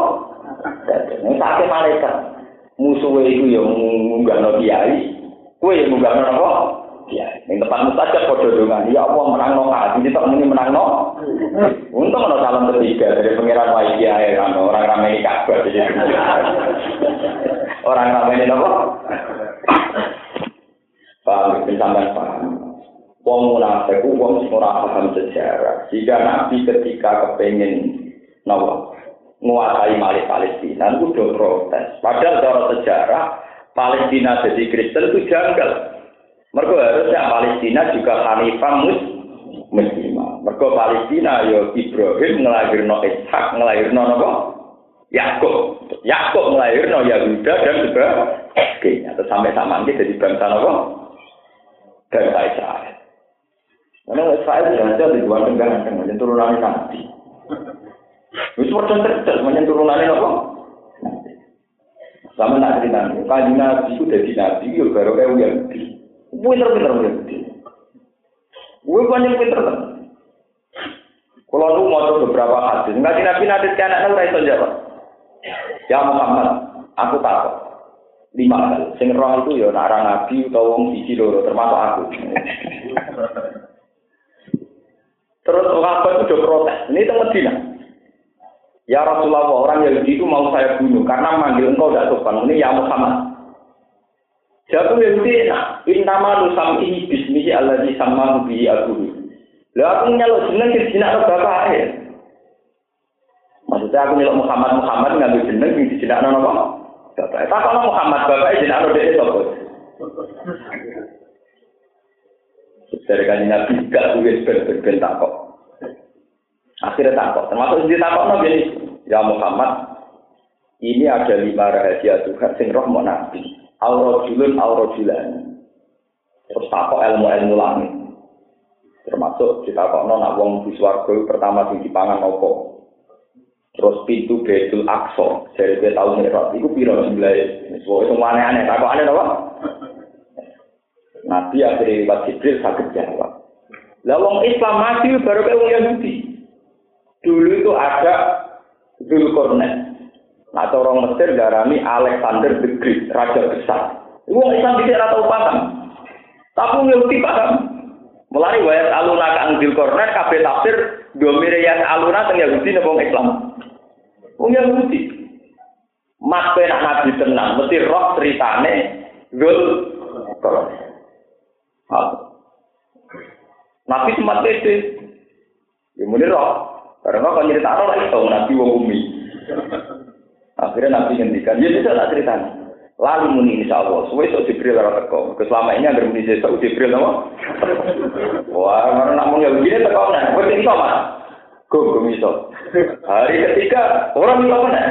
Ini sakit malaikat. Musuhnya itu yang munggah kiai, kue yang munggah apa? Ya, yang depan mustajab podo dengan ya Allah menang no haji, ini tak muni menang no. Untung ada salam ketiga dari pengiran wajib ya kan orang ramai ini kabar orang ramai ini apa? Paham, sampai paham. Wong munafik, wong ora paham sejarah. Jika Nabi ketika kepengen nawa menguasai Malik Palestina itu udah protes. Padahal cara sejarah Palestina jadi Kristen itu janggal. Mergo harusnya Palestina juga Hanifah mus muslimah. Mergo Palestina yo Ibrahim ngelahirno Ishak, ngelahirno napa? Yakub. Yakub ngelahirno Yahuda dan juga. Terus sampai sama ini jadi bangsa napa? Bangsa Israel. Karena Israel sudah di luar negara, kan, turunan Nabi. Wis padha cerdas menyang turunane apa? Sama nak cerita, kaji nabi itu dari nabi, ya baru kayak uang Pinter-pinter Yahudi. Gue banyak pinter kan. Kalau lu mau beberapa hadis, nggak nabi nabi ke anak lu itu jawab. Ya Muhammad, aku tahu. Lima kali. Sing roh itu ya nara nabi atau wong siji loro termasuk aku. Terus sahabat itu udah protes. Ini itu Medina. Ya Rasulullah, orang Yahudi itu mau saya bunuh karena manggil engkau tidak sopan. Ini ya Muhammad. Jatuh Yahudi, nah, intama lu sam'i bismihi alladhi sama bihi abuhi. Lah aku nyaluk jeneng ke jinak bapak ya. Maksudnya aku nyaluk Muhammad Muhammad ngambil jeneng di jinak nono apa? Bapak. Tak kalau Muhammad bapak jinak nono dia sopo. Dari kan nabi gak tulis ben-ben takok. Akhirnya takut. Termasuk di takut nabi ini. Ya Muhammad, ini ada lima rahasia Tuhan sing roh mau nabi. Aurojulun aurojulan. Terus takut ilmu-ilmu langit. Termasuk kita kok nona wong di swarga pertama di dipangan nopo. Terus pintu Betul Aqsa dari dia tahu merah. Iku piro sebelah. Semua itu aneh-aneh. Takut aneh apa? Nabi akhirnya lewat Jibril sakit jawab. Lah wong Islam mati baru kayak wong Yahudi. Dulu itu ada Zulkarnain. Nah, orang Mesir darami Alexander the Great, raja besar. Wong Islam tidak tahu paham. Tapi Yahudi paham. Mulai wayat aluna kang Zulkarnain kabeh tafsir domire yang aluna teng Yahudi nang Islam. Wong Yahudi. Mas penak nabi tenang, mesti roh ceritane Zulkarnain. Nabi sempat pede. Ya muni roh. Karena kalau cerita lagi tahu nabi wong umi. Akhirnya nabi ngendikan, ya bisa tak cerita. Lalu muni insya Allah, suwe sok Jibril ora teko. Selama ini agar muni saya Jibril nama. Wah, mana namun ya begini teko nah. Wes iki mas. Go go miso. Hari ketiga orang bisa mana?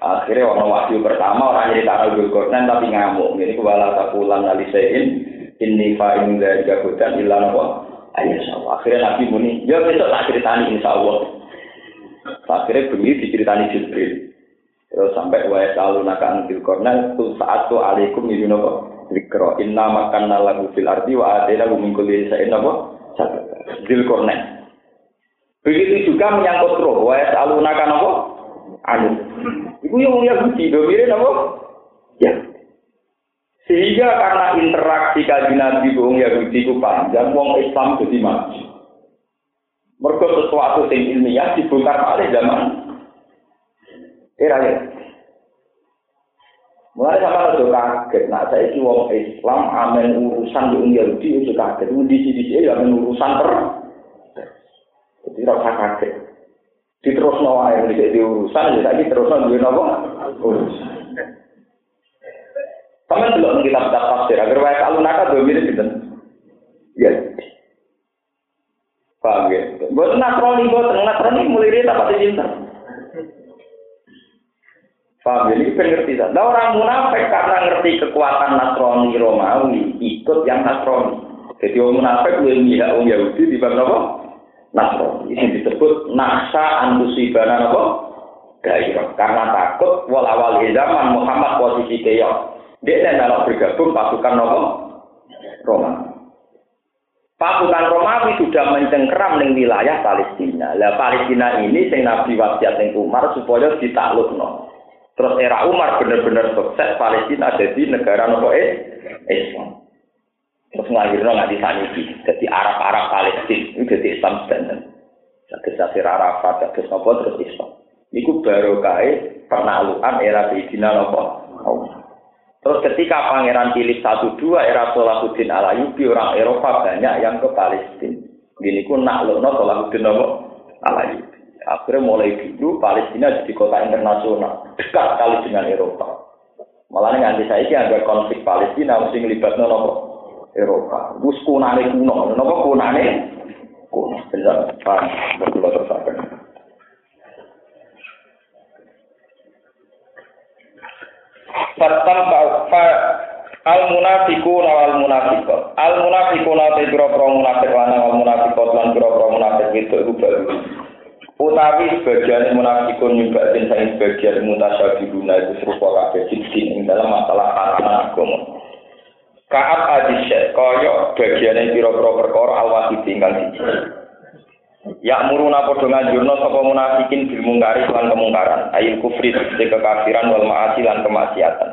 Akhirnya orang wahyu pertama orang jadi tanah Zulkarnain tapi ngamuk. Ini kepala takulan alisein ini fa'in dari gabutan ilah apa? Ayo Allah. Akhirnya Nabi muni, ya besok tak ceritani insya Allah. Akhirnya begini diceritani Jibril. Terus sampai wa selalu nakan fil kornel tu saat tu alaikum ini nopo zikro inna makan lagu fil arti wa adena min kulli sa'in nopo zil kornel. Begitu juga menyangkut roh wa selalu nakan anu. Iku yang Yahudi domire nopo ya. Sehingga karena interaksi kaji Nabi wong Yahudi ku panjang, wong Islam jadi maju. Mereka sesuatu yang ilmiah dibongkar oleh zaman era ya. Mulai sama itu kaget, nah saya ini wong Islam amen urusan wong Yahudi itu kaget, di sini ya amen urusan per, jadi rasa kaget. Diterus nawa yang di urusan, jadi terus nawa urusan. Sama dulu kita kitab tafsir, agar wae alunaka dua mirip gitu. Ya. Paham ya? Buat nasroni, buat nasroni mulai dia dapat cinta. Paham ya? Ini pengerti? Nah, orang munafik karena ngerti kekuatan nasroni Romawi, ikut yang nasroni. Jadi orang munafik lebih mihak orang Yahudi di bawah apa? Nasroni. Ini disebut naksa antusibana apa? Gairah. Karena takut walawal zaman Muhammad posisi keyok. Dia kalau bergabung pasukan Roma. Pasukan Romawi sudah mencengkeram di wilayah Palestina. Lah Palestina ini sing Nabi wasiat ning Umar supaya ditaklukno. Terus era Umar benar-benar sukses Palestina jadi negara nopo Islam. Terus nggak disaniki. Jadi Arab-Arab Palestina itu jadi Islam standar. Jadi Sasir Arafat, jadi nopo terus Islam. Iku baru kait penaklukan era Sayyidina nopo. Terus ketika Pangeran Philip satu dua era Salahuddin Alayubi orang Eropa banyak yang ke Palestina. Gini pun nak lo no Salahuddin Alayubi. Akhirnya mulai dulu Palestina jadi kota internasional dekat sekali dengan Eropa. Malah nanti saya ada konflik Palestina mesti ngelibat nopo Eropa. Wis kunane kuno, napa kunane kuno. Bisa paham, berkula terusaken. Fatam fa al munafiqun wal munafiqat. Al munafiqun te pira-pira munafik lan wal munafiqat lan pira-pira munafik itu baru. Utawi sebagian munafikun nyumbak dan saya sebagian mutasyabihuna itu serupa kabeh sing dalam masalah harapan agama. Kaat adisyat kaya bagiane pira-pira perkara awasi tinggal siji. Ya muruna padha nganjurna sapa munafikin bil mungkari lan kemungkaran, ayil kufri tegese kekafiran wal ma'asi lan kemaksiatan.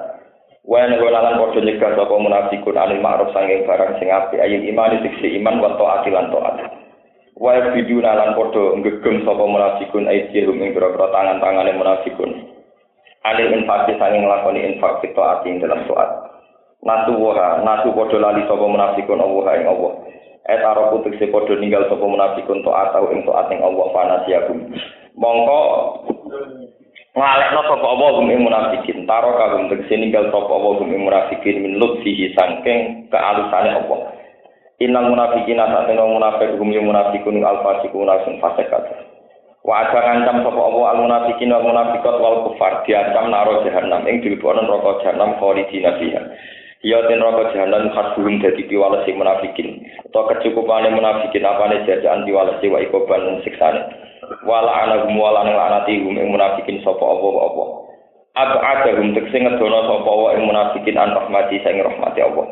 Wa nek lan padha nyegah sapa munafikun anil ma'ruf sanging barang sing apik ayil iman tegese iman wa taati lan taat. Wa biduna lan padha ngegem sapa munafikun aidhum ing pira-pira tangan-tangane munafikun. Anil infak sanging nglakoni infak taat ing dalam taat. nasu waha nasu padha lali sapa munafikun Allah ing Allah et aro putuk se padha ninggal sapa munafikun to atau ing to ating Allah fanasiakum mongko ngalekno sapa Allah gum ing munafikin. Taro kagum tegese ninggal sapa Allah gum ing munafikin min lutfihi sangking kealusane Allah. Innal munafikina satena munafik gum ing munafikun al-fasiqun sing fasik Wa ada ngancam sapa Allah al munafikin wal munafiqat wal kufar. Diancam naro jahanam ing dilebokno neraka jahanam khalidina fiha. Ya ten roko jahanam khasbuhum dadi piwales sing munafikin. Utawa kecukupane munafikin apane jajaan piwales wa ikoban siksane. Wala anahum wala nang lanati hum ing munafikin sapa apa apa. Aku ada hum tekse ngedono sapa wa ing munafikin an rahmati sing rahmati Allah.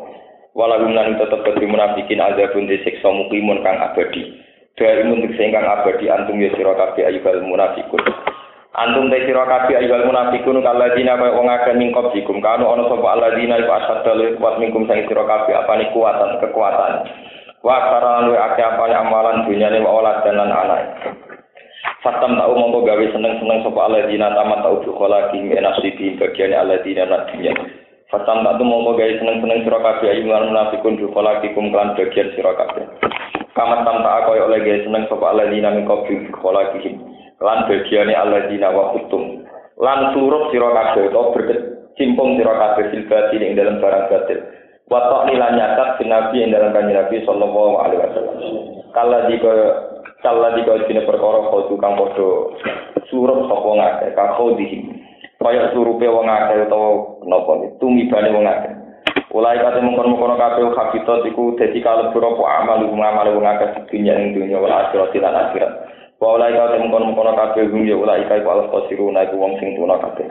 Wala hum lan tetep kedhi munafikin azabun disiksa mukimun kang abadi. Dari muntuk sing kang abadi antum ya sira kabeh ayyuhal munafikun. Antum te sira kabeh ayyuhal munafiqun kalladina kaya wong akeh ning qablikum kanu ana sapa alladzina iku asadda kuat minkum sang sira kabeh apane kuatan kekuatan. Wa karan wa akeh apane amalan dunyane wa olad dan lan anak. Fatam tau mongko gawe seneng-seneng sapa alladzina tamat tau dukhala ki menasibi bagian alladzina nat dunya. Fatam tak mongko gawe seneng-seneng sira kabeh ayyuhal munafiqun dukhala kum kan bagian sira kabeh. Kamat tam tak kaya oleh seneng sapa alladzina min qabli dukhala lan bagiane alladzina wa kutum lan surup sira kabeh utawa berkecimpung sira kabeh fil ing dalam barang batil. Wa ta'lilan nyatat nabi ing dalam kanjeng Nabi sallallahu alaihi wasallam. Kala dika kala dika dene perkara kudu kang padha surup sapa ngake kako dihi kaya surupe wong akeh utawa napa tumibane wong akeh. Ulai kate mengkon-mengkon kabeh habitat iku dadi kalebu apa amal ngamal wong akeh dunya ing dunya wal akhirat lan akhirat. Wa ulai ka tem kono kabeh hum ya ulai ka iku alas qasiruna iku wong sing tuna kabeh.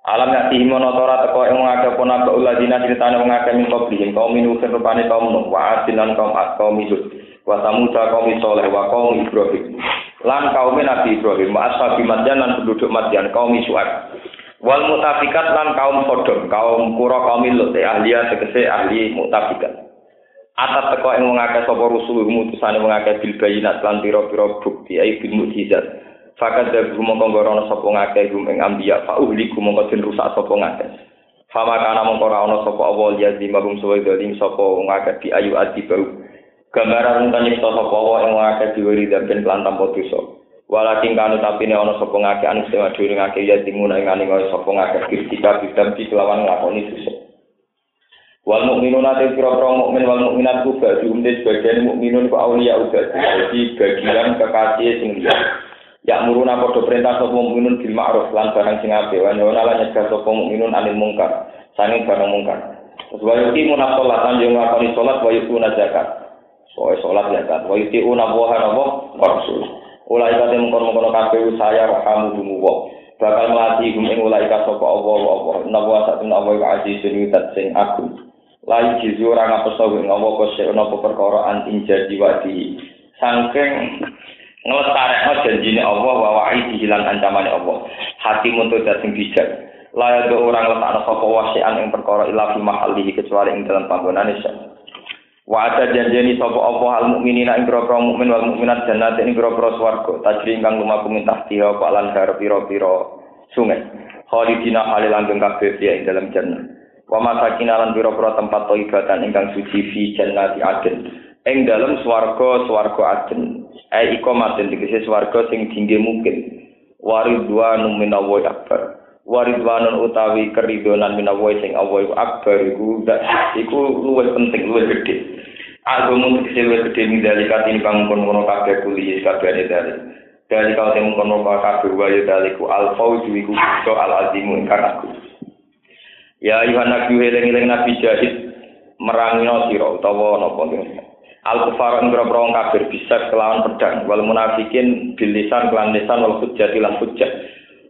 Alam ya timo notora teko ing ngake pona ka uladina critane wong akeh min qablihim kaum minu rupane kaum nuh wa adilan kaum kaum hud wa samuda kaum soleh wa kaum ibrahim lan kaum nabi ibrahim wa ashabi madyan lan penduduk madyan kaum suat wal mutafikat lan kaum sodom kaum kura kaum lut ahliya tegese ahli mutafikat atat teko wong akeh sapa rusul mutusane wong akeh bil bayinat lan pira-pira bukti ai bil mukjizat. Fakat mongko ngorono sapa ngakeh gum ing ambiya fa uhli mongko den rusak sapa ngakeh fama kana mongko ora ana sapa awal ya di suwe dalim sapa wong akeh di ayu ati bau. Gambaran kan nyipta sapa wa ing wong akeh diwiri dan ben kelantam dosa. Walakin kanu tapi ne ana sapa ngakeh anu sing adure ngakeh ya dimuna ing aning sapa ngakeh ketika bidam di kelawan nglakoni dosa Wal mukminun ate pira-pira mukmin wal mukminat ku bagi umde sebagian mukminun ku auliya uga jadi bagian kekasih sing liya. Ya muruna padha perintah sapa mukminun bil ma'ruf lan barang sing apik wa nyono lan nyegah sapa mukminun anil mungkar sanging barang mungkar. Terus wa yuti munafsalatan yo ngakoni salat wa yuti zakat. Soe salat zakat wa yuti una wa hanawa rasul. Ulai kate mengkon-mengkon kabeh saya kamu dumuwa. bakal melatih gum ing ulai ka sapa Allah Allah nawa satun Allah azizun yutat sing agung layu jizu ora ngapeso ing ngopo kose ana perkara anting jadi wadi. Saking nglestarekno janjine Allah wa wa'i hilang ancamane Allah. Hati untuk dateng bijak. Layak do orang letakno sapa wasian ing perkara ila fi mahallihi kecuali ing dalam panggonane Wa ada janjeni sapa apa al mukminina ing grogro mukmin wal mukminat jannat ing grogro swarga. Tajri ingkang lumaku mintah tiha pak lan pira-pira sungai. Khalidina halil langgeng kabeh ing dalam jannah wa masakin lan pira-pira tempat thayyibatan ingkang suci fi jannati aden ing dalem swarga swarga aden ai iko maten dikese swarga sing tinggi mungkin. Waridwanu minallahi akbar. Waridwanun utawi keridonan minawa sing iku akbar iku iku luwih penting luwih gedhe. Agama tegese luwih gedhe dalika tinimbang kono-kono kabeh kuliah kabeh dari dari kau temu kono kabeh wae daliku al fauzu iku al azimu ingkang aku Ya ayuhan nabi eling-eling nabi jahid merangino sira utawa napa Al kufar ing boro kafir bisa kelawan pedang wal munafikin bilisan kelan lisan wal hujjah lan hujjah.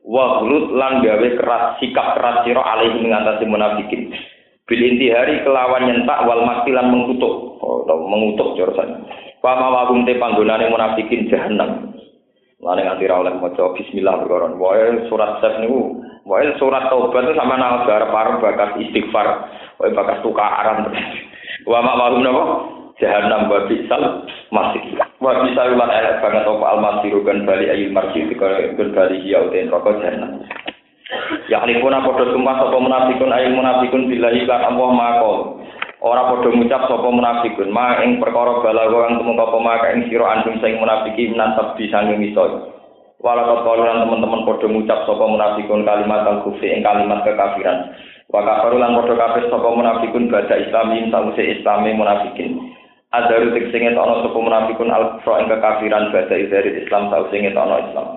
Wa ghulut lan gawe keras sikap keras sira alaihi ngatasi munafikin. Bil intihari kelawan nyentak wal makilan mengutuk. Oh, atau mengutuk jurusan Pama wagum te panggonane munafikin jahanam. Lane nganti ra oleh maca bismillah perkara. Wae surat sep niku Wae surat taubat itu sama nang garap arep bakas istighfar, wae bakas tukaran. Wa ma mahum napa? Jahanam wa bisal masih. Wa bisal lan elek banget apa al masiru kan bali ayil marji kan bali ya uten rokok jahanam. Ya alifuna padha sumpah sapa munafikun ayil munafikun billahi lan Allah maqol. Ora padha ngucap sapa munafikun ma ing perkara balago kang tumeka apa maka ing sira antum sing munafiki menan sabdi misoi. Walau kaulan teman-teman podo ngucap sopo munafikun kalimat al kufri ing kalimat kekafiran. Wa kafaru lan podo kafir sopo munafikun baca islamin sause islami munafikin. Adaru teksinge tono sopo munafikun al kufra ing kekafiran baca dari islam sause tono islam.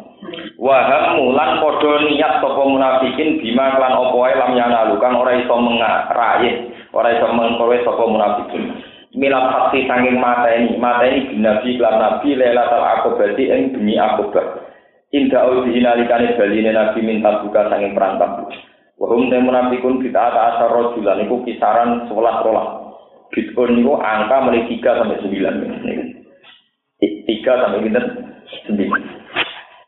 Waham mulan podo niat sopo munafikin bima klan opo ae lam yanalu kang ora iso mengarai, ora iso mengkowe sopo munafikun. Milat hati sanging mata ini, mata ini binabi klan nabi lelatal akobati ing bengi akobah. Inda audi inalikane baline Nabi minta buka sanging perantap. Wahum te munafikun kita ata asar rojulan iku kisaran sebelas rolah. Bitcoin niku angka mulai tiga sampai sembilan. Tiga sampai kita sembilan.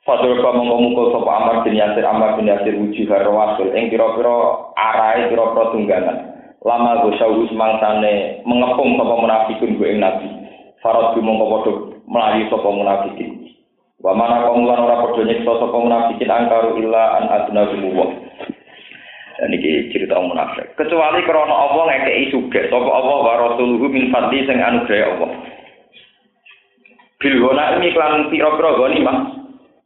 Fatul ka mongko mukul sapa Amar bin Yasir Amar bin Yasir wujuh rawasul ing kira-kira arahe kira-kira tunggangan. Lama gosau mangsane mengepung sapa munafikun ku ing Nabi. Farad mongko padha melayu sapa munafikin. Wa mana kaum lan ora padha nyiksa sapa munafikin angkaru illa an adna wa. Dan iki cerita munafik. Kecuali krana Allah ngekeki sugih sapa Allah wa rasuluhu min fadli sing anugerah Allah. Bil gona ini klan pira-pira goni mah.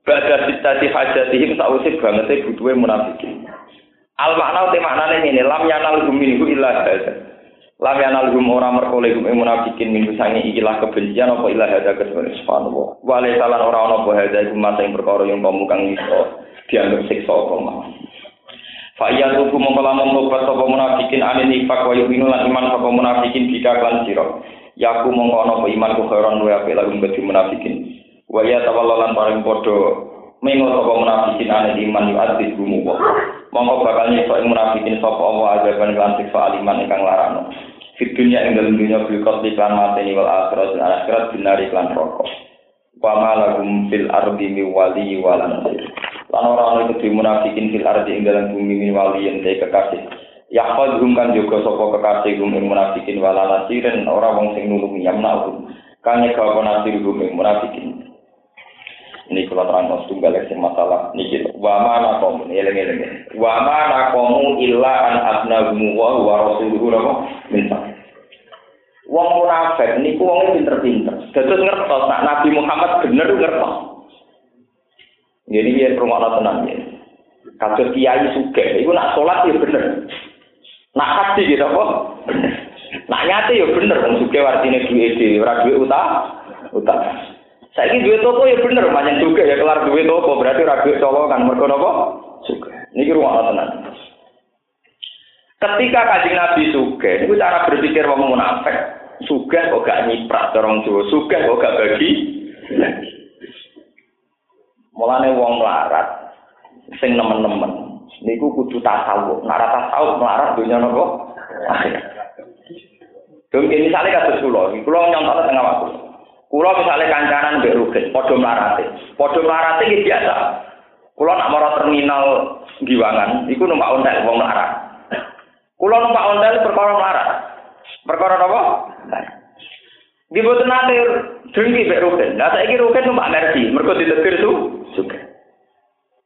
Bada sitati hajatihim sausip banget butuhe munafikin. Al makna te maknane ngene lam yanal minhu illa hadza. Lam yanal hum ora merkole hum munafikin minggu sange ikilah kebencian apa ilah hada kesempatan subhanallah. Wale salan ora ana apa hada hum masa ing perkara yang kamu kang iso dianggap siksa apa mah. Fa iya tuku mongko lamun tobat sapa munafikin ane nifak wa yu'minu iman sapa munafikin bika kan sira. Yaku mongko ana apa iman ku khairan wa apik lagu bagi munafikin. Wa ya tawallalan paring padha mengo sapa munafikin ane iman yu adis gumu Mongko bakal nyiksa munafikin sapa Allah azaban lan siksa aliman ingkang larano. Fit dunia ing dalam dunia bil qatli lan mateni wal akhirat lan akhirat binari lan rokok. Wa ma lahum fil ardi mi wali wal nasir. Lan ora ana iku munafikin fil ardi ing dalam bumi mi wali yen kekasih. Yahfadhum kan juga sapa kekasih gum ing munafikin wala nasirin ora wong sing nulungi yamna'hum. Kang nyeka apa nasir gum ing munafikin. Ini kalau terang tunggal sing masalah niki wa mana kaum eling-eling. Wa mana kaum illa an abnahu wa rasuluhu minta. Wong munafik niku wong pinter-pinter. Dados ngertos nak Nabi Muhammad bener ngertos. Jadi dia rumah tenang ya. Kasus kiai suge, itu nak sholat ya bener. Nak haji gitu apa? Nak nyate ya bener, wong suge artinya duit di, ora duit utang, utang. Saya ini duit toko ya bener, banyak juga ya kelar duit toko berarti ora duit colongan mergo napa? Suge. Niki rumah tenang. Ketika kajian Nabi suge, itu cara berpikir wong munafik. Suge kok gak nyiprat dorong Jawa, suge kok gak bagi. Mulane wong melarat sing nemen-nemen niku kudu tasawuf. Nek ora tasawuf melarat dunya napa? Dong ini misalnya kasus kulo, kulo nyontok tengah waktu. Kulo misalnya kancanan mbek Rugen, padha mlarate. Padha mlarate iki biasa. Kulo nak mara terminal Giwangan, iku numpak ontel wong melarat. Kulo numpak ontel perkara melarat. Perkara napa? Di boten nate dengki mbek Rugen. Lah saiki Rugen numpak Mercy, mergo ditetir su juga.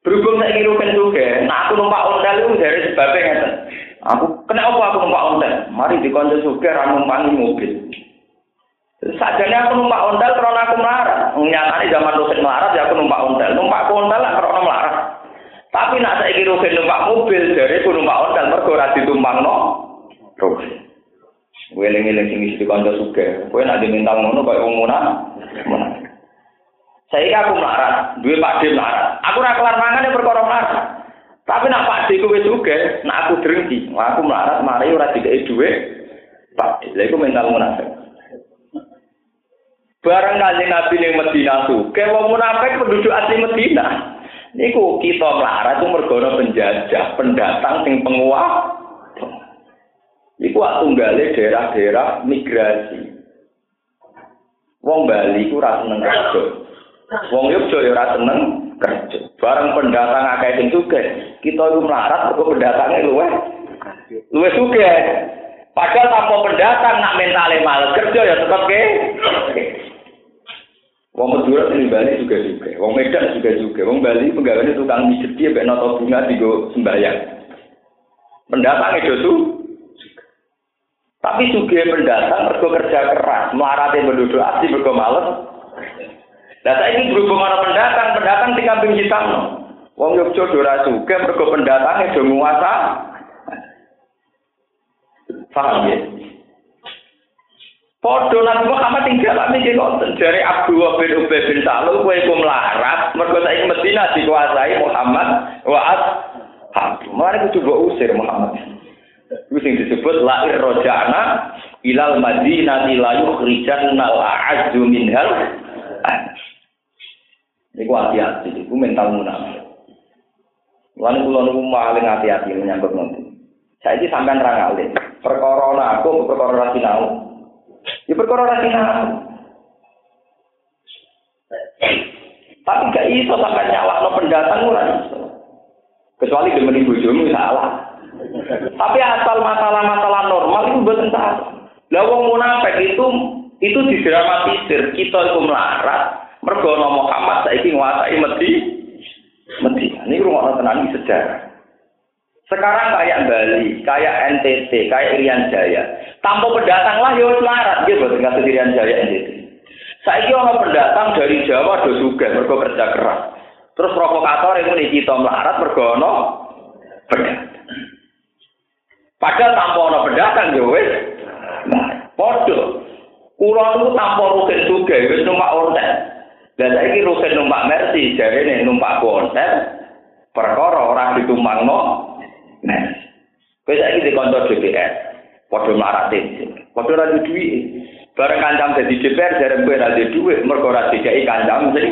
Berhubung saiki Rugen juga, nah aku numpak ontel itu dari sebabnya ngeten. Aku kena apa aku numpak ontel? Mari dikonco juga ra numpangi mobil. Sajane aku numpak ontel karena aku melarat. Nyatane zaman dosen melarat ya aku numpak ontel. Numpak ontel lah karena melarat. Tapi nak saiki Ruhin numpak mobil, dari ku numpak ontel mergo ora ditumpangno Ruhin. Kowe eling-eling sing isi kanca sugih. Kowe nak diminta ngono kaya wong munafik. Saya aku melarat, duwe Pak D melarat. Aku ora kelar mangan ya perkara melarat. Tapi nak Pak D kowe juga, nak aku drengki. Wah, aku melarat mari ora dikei dhuwit. Pak lha iku mental munafik. Barang kanjeng Nabi ning Medina suke, wong munafik penduduk asli Medina. Niku kita melarat itu mergo penjajah, pendatang sing penguat. Iku tunggale daerah-daerah migrasi. Wong Bali ku ora seneng kerja. Wong Yogyo ya ora seneng kerja. Bareng pendatang akeh sing sugih, kita iku melarat mergo pendatange luweh luweh sugih. Padahal tanpa pendatang nak mentale mal kerja ya tetep ke. Wong Madura ini Bali juga juga, Wong Medan juga juga, Wong Bali pegawainya tukang mijet dia benar bunga tiga sembayang. Pendatang itu tuh tapi juga pendatang mergo kerja keras, melarati penduduk asli mergo males. Nah saya ini berhubung mana pendatang, pendatang di kambing hitam. Wong Yogyo dora juga mergo pendatang itu menguasa. Paham ya? Podo Nabi Muhammad tinggal kami di konten dari Abu bin Ubay bin Salul kue ku melarat mergo saiki Medina dikuasai Muhammad wa ashabu. Mari kudu usir Muhammad. Itu yang disebut lahir rojana ilal madinati la yukhrijan nal a'azzu minhal. Iku hati-hati, iku mental munafik. Lan kula niku paling hati-hati menyambut nanti. Saya ini sampean ra ngalih. Perkara aku perkara ra sinau. Ya perkara ra sinau. Tapi gak iso sampai nyalahno pendatang ora iso. Kecuali demeni bojomu salah. Tapi asal masalah-masalah normal itu bukan salah. Lah wong munafik itu itu didramatisir. Kita itu melarat mergo Muhammad saiki nguasai Medi Medina. Ini rumah tenan sejarah. Sekarang kayak Bali, kayak NTT, kayak Irian Jaya. Tanpa pendatang lah ya melarat gitu dengan Irian Jaya NTT. Saya orang pendatang dari Jawa do juga mergo kerja keras. Terus provokator itu nih kita melarat mergo no. Padahal tanpa ana pendatang yo wis. Padha. Kula niku tanpa rugen juga wis numpak ontel. Dan saiki rugen numpak Mercy, jarene numpak ontel. Perkara ora ditumpangno. Nah. Kowe saiki dikonco DPR. Padha mlarat Padha ora duwe. Bareng kancam dadi DPR jarene kowe ora duwe mergo ora dikai kancam sing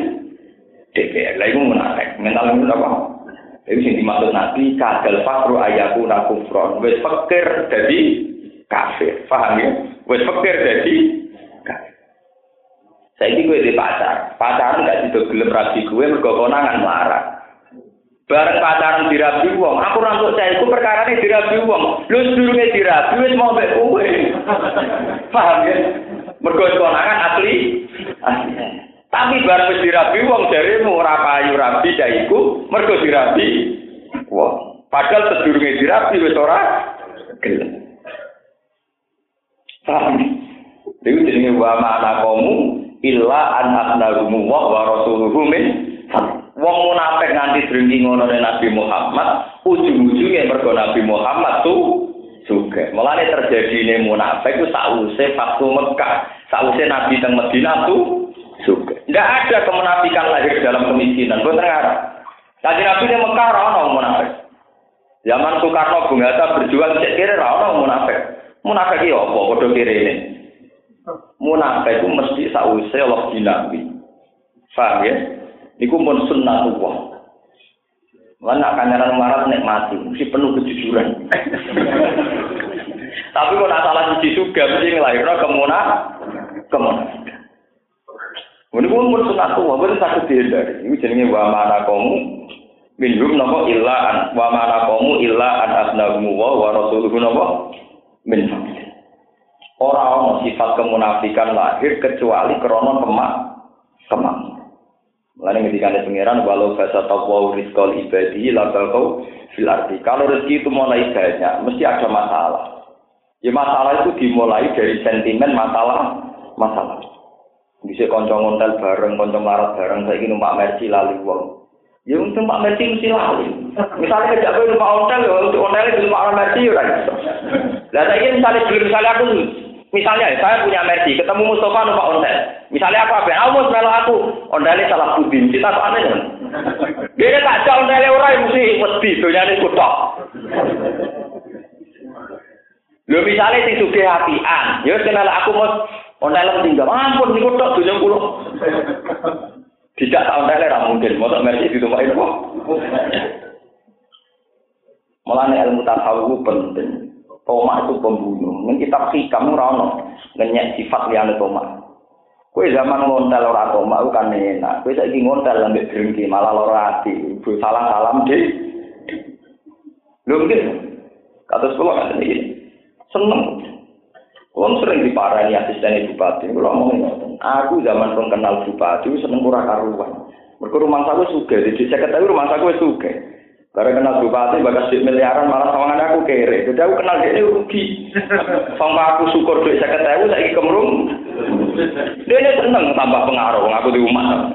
DPR. Lah iku menarik. Mental apa? Itu sing dimaksud Nabi kadal fakru ayaku nakufron. Wes fakir jadi kafir. Paham ya? Wes fakir jadi kafir. Saya ini gue di pacar. Pacaran gak sido gelem rabi gue mergo konangan marah. Bareng pacaran dirabi wong, aku rantuk saya itu perkara ini dirabi wong. Lu sedurunge dirabi wis mau mbek kowe. Paham ya? Mergo konangan asli. Asli. Tapi barang wis dirabi wong jarimu ora payu rabi daiku mergo dirabi wong. Padahal sedurunge dirabi wis ora gelem. Paham? Dewi jenenge wa ma'ana kamu illa an abnarumu wa wa rasuluhu min Wong munafik nganti drengki ngono Nabi Muhammad, ujung-ujungnya mergo Nabi Muhammad tuh juga. Mulane terjadi ini munafik itu sausé waktu Mekah, sausé Nabi teng Madinah tuh juga. Tidak ada kemunafikan lahir dalam kemiskinan. Gue tergarap. Tadi Nabi di Mekah rano munafik. Zaman Soekarno Bung Hatta berjuang cek kiri rano munafik. Munafik iya apa? Bodoh kiri ini. Munafik itu mesti sause Allah di Nabi. Faham ya? Iku pun sunnatullah. Mana kanyaran marat mati, mesti penuh kejujuran. Tapi kalau salah suci juga, mesti ngelahirnya kemunah, kemunah. Ini pun pun sunat tua, pun sakit dihindari. Ini jenenge wa mana kamu minhum nopo illa an wa mana kamu illa an asnagumu wa wa rasuluhu nopo min Orang sifat kemunafikan lahir kecuali krono kemak kemak. Mulane ketika ada pangeran walau bahasa taqwa rizqal ibadi la kau fil arti. Kalau rezeki itu mulai banyak, mesti ada masalah. Ya masalah itu dimulai dari sentimen masalah masalah. Bisa konco ngontel bareng, konco marat bareng, saya ingin numpak mercy lali wong. Ya untuk Pak Mercy mesti lali. Misalnya kerja gue numpak hotel, ya untuk hotel itu numpak Mercy ya. Lah saya misalnya belum misalnya aku misalnya saya punya Mercy, ketemu Mustafa numpak hotel. Misalnya aku apa? Aku mau melok aku, hotelnya salah budin, kita tuh aneh kan? Dia tak jauh hotelnya orang mesti mesti dunia ini kutok. Lho misalnya sing sugih apian, ya kenal aku mau hotel tinggal, ampun niku tok dunya kula. Tidak tahun tele ra mungkin, mosok mersi ditumpai apa? Mulane ilmu tasawuf penting. Toma itu pembunuh. Ning kitab hikam ora ono ngenyek sifat liyane toma. Kowe zaman ngontel ora toma kan enak. Kowe saiki ngontel ambek drengki malah lara ati. Ibu salah salam di. Lho nggih. Kados kula kan iki. Seneng. Wong sering diparani asisten bupati, kalau ngomong Aku zaman pun kenal bupati, seneng kurang karuan. Mereka rumah saya suka, jadi saya ketahui rumah saya suka. Karena kenal bupati, bagas duit miliaran, malah sama aku kere. Jadi aku kenal dia rugi. Sampai aku syukur duit saya ketahui, saya kemurung. Dia ini seneng tambah pengaruh, aku di rumah.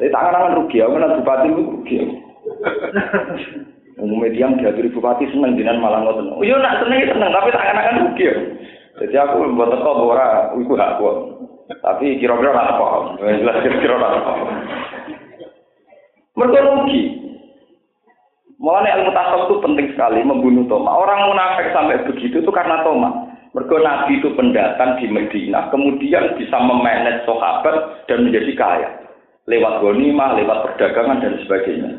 Jadi tangan-tangan rugi, aku kenal bupati itu rugi. Umumnya diam diaturi bupati seneng, jinan malah ngoten. Oh iya nak seneng seneng, tapi tangan-tangan rugi. Jadi aku membuat teko ora iku hak. Tapi kira-kira ora paham. Jelas kira-kira ora paham. Mereka rugi. Mulanya ilmu tasawuf itu penting sekali membunuh Toma. Orang munafik sampai begitu itu karena Toma. Mereka Nabi itu pendatang di Medina, kemudian bisa memanage sahabat dan menjadi kaya. Lewat gonimah, lewat perdagangan dan sebagainya.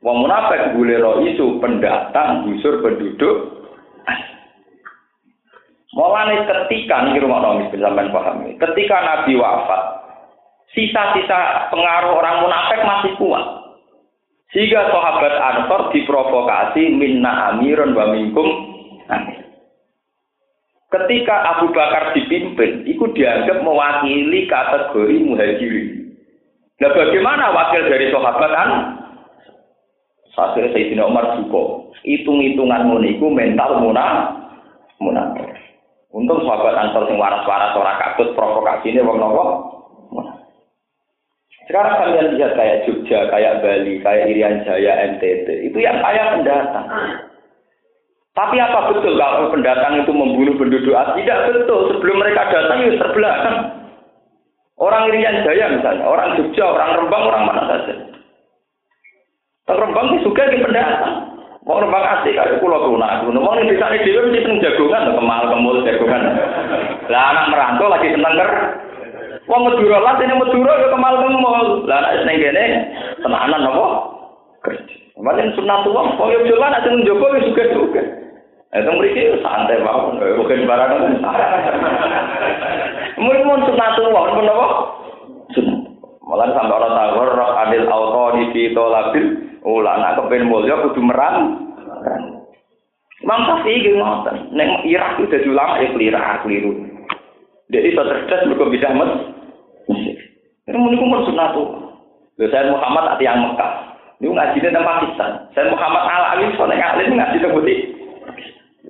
Wong munafik boleh isu pendatang, busur penduduk, Mulane ketika nih rumah nomis sampean pahami, ketika Nabi wafat, sisa-sisa pengaruh orang munafik masih kuat. Sehingga sahabat Ansor diprovokasi minna amirun wa minkum. Ketika Abu Bakar dipimpin, itu dianggap mewakili kategori muhajirin. Nah bagaimana wakil dari sahabat an? Saat Sayyidina Umar juga, hitung-hitungan muniku mental munafik. Untung sahabat Ansor sing waras-waras ora kabut provokasi ini wong nopo. Sekarang kalian lihat kayak Jogja, kayak Bali, kayak Irian Jaya, NTT, itu yang kaya pendatang. Tapi apa betul kalau pendatang itu membunuh penduduk asli? Tidak betul. Sebelum mereka datang itu terbelakang. Orang Irian Jaya misalnya, orang Jogja, orang Rembang, orang mana saja. Rembang itu juga di pendatang. Mau nembang asli kali pulau tuna, mau nih bisa nih dewi mesti seneng jagungan, kemal kemul jagungan. Lah anak merantau lagi seneng ker. Wong Madura lah ini Madura ya kemal kemul. Lah anak seneng gini tenanan apa? Kemarin sunat tua, kok ya jalan aja menjogo ya juga juga. Itu mereka santai banget, bukan barang itu. Mungkin mau sunat tua, pun apa? Sunat. Malah sampai orang tahu, roh adil auto di labil Ula nak kepen mulya kudu merang. Imam Syafi'i iki ngoten. Nek Irak itu dadi ulama ya keliru, keliru. Dia itu cerdas mergo bisa mes. Ini meniku mun sunah tuh. Lho saya Muhammad ati yang Mekah. Ini ngaji di Pakistan. Saya Muhammad Al Ali soalnya ngalim ngaji di Putih.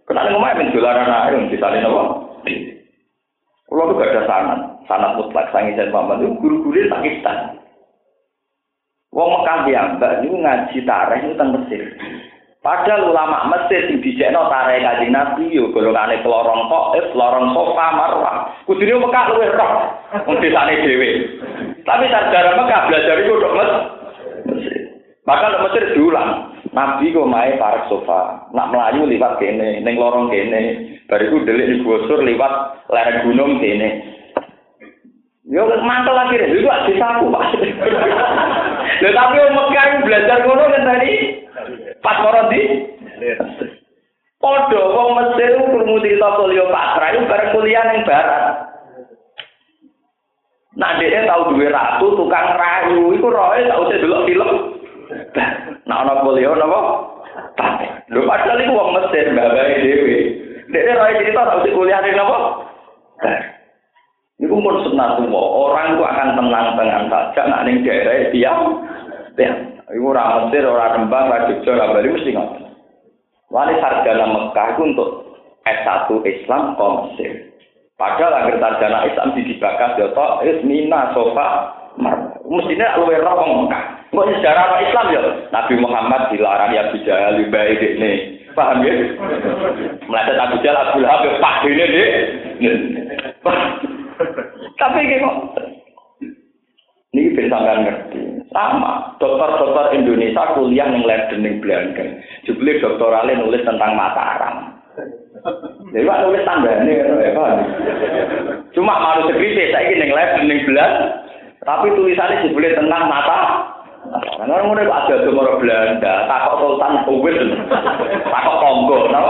Kenapa ngomong men dolaran ae di sana apa? Kalau tuh gak ada sanat, sanat mutlak sangi saya Muhammad itu guru-guru Pakistan. Wong Mekah mbak niku ngaji tareh itu teng Mesir. Padahal ulama Mesir sing dijekno tareh Kanjeng Nabi yo golongane kelorong kok, eh kelorong sofa marwah. Kudune Mekah luwih roh wong desane dhewe. Tapi sejarah Mekah belajar iku tok Mesir. Maka Mesir diulang. Nabi kok mae parek sofa, nak melayu liwat kene, ning lorong kene, bariku delik di gusur liwat lereng gunung kene. Yo mantel lagi deh, itu aku pak. Tapi wong Mekah belajar ngono kan tadi pas koron di. Padha wong Mesir krungu cerita Cleopatra itu bareng kuliah ning barat. Nah dia tahu duwe ratu tukang rayu, iku roe tau delok film. Nah ana kuliah napa? Lho padahal iku wong Mesir dhewe. Dia roe cerita tau kuliah ning napa? Itu pun semua Orang itu akan tenang-tenang saja. Nak ning daerah diam. Diam. Itu orang Mesir, orang Rembang, orang Jogja, orang Bali mesti ngerti. Wali sarjana Mekah itu untuk S1 Islam ke Mesir. Padahal agar sarjana Islam di dibakas ya toh Ismina Sofa. Mestinya luwe roh Mekah. Kok sejarah Islam ya? Nabi Muhammad dilarang ya bijaya lebih baik ini. Paham ya? Melihat Abu Jahal, Abu Lahab, Pak ini deh. Tapi kok ini bisa ngerti. Sama, dokter-dokter Indonesia kuliah yang lab dening Belanda. Jubli doktoralnya nulis tentang Mataram. Jadi pak nulis tandanya, ya paham? Cuma malu sekritis, saya ingin lab dening Belanda. Tapi tulisannya jubli tentang mata karena orang udah ada orang Belanda, takut Sultan Uwil, takut Tonggo, no?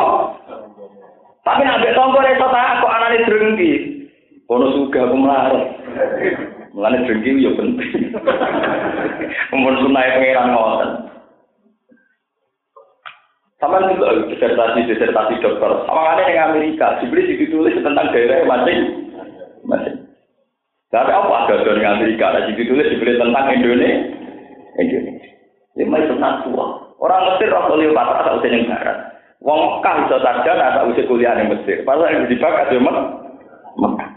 Tapi nabi Tonggo itu takut anaknya drengki, kono suka aku melarat, mulanya drengki ya penting, umur sunai pengiran ngoten. Sama juga disertasi disertasi dokter, sama ada yang Amerika, dibeli ditulis tentang daerah masing masing. Tapi apa ada dari Amerika, ada ditulis dibeli tentang Indonesia. Indonesia. Ya mai sunat tua. Orang Mesir rasa Cleopatra tak usah yang barat. Wong Mekah iso sarjana tak usah kuliah di Mesir. Padahal yang dibakat ya Mekah.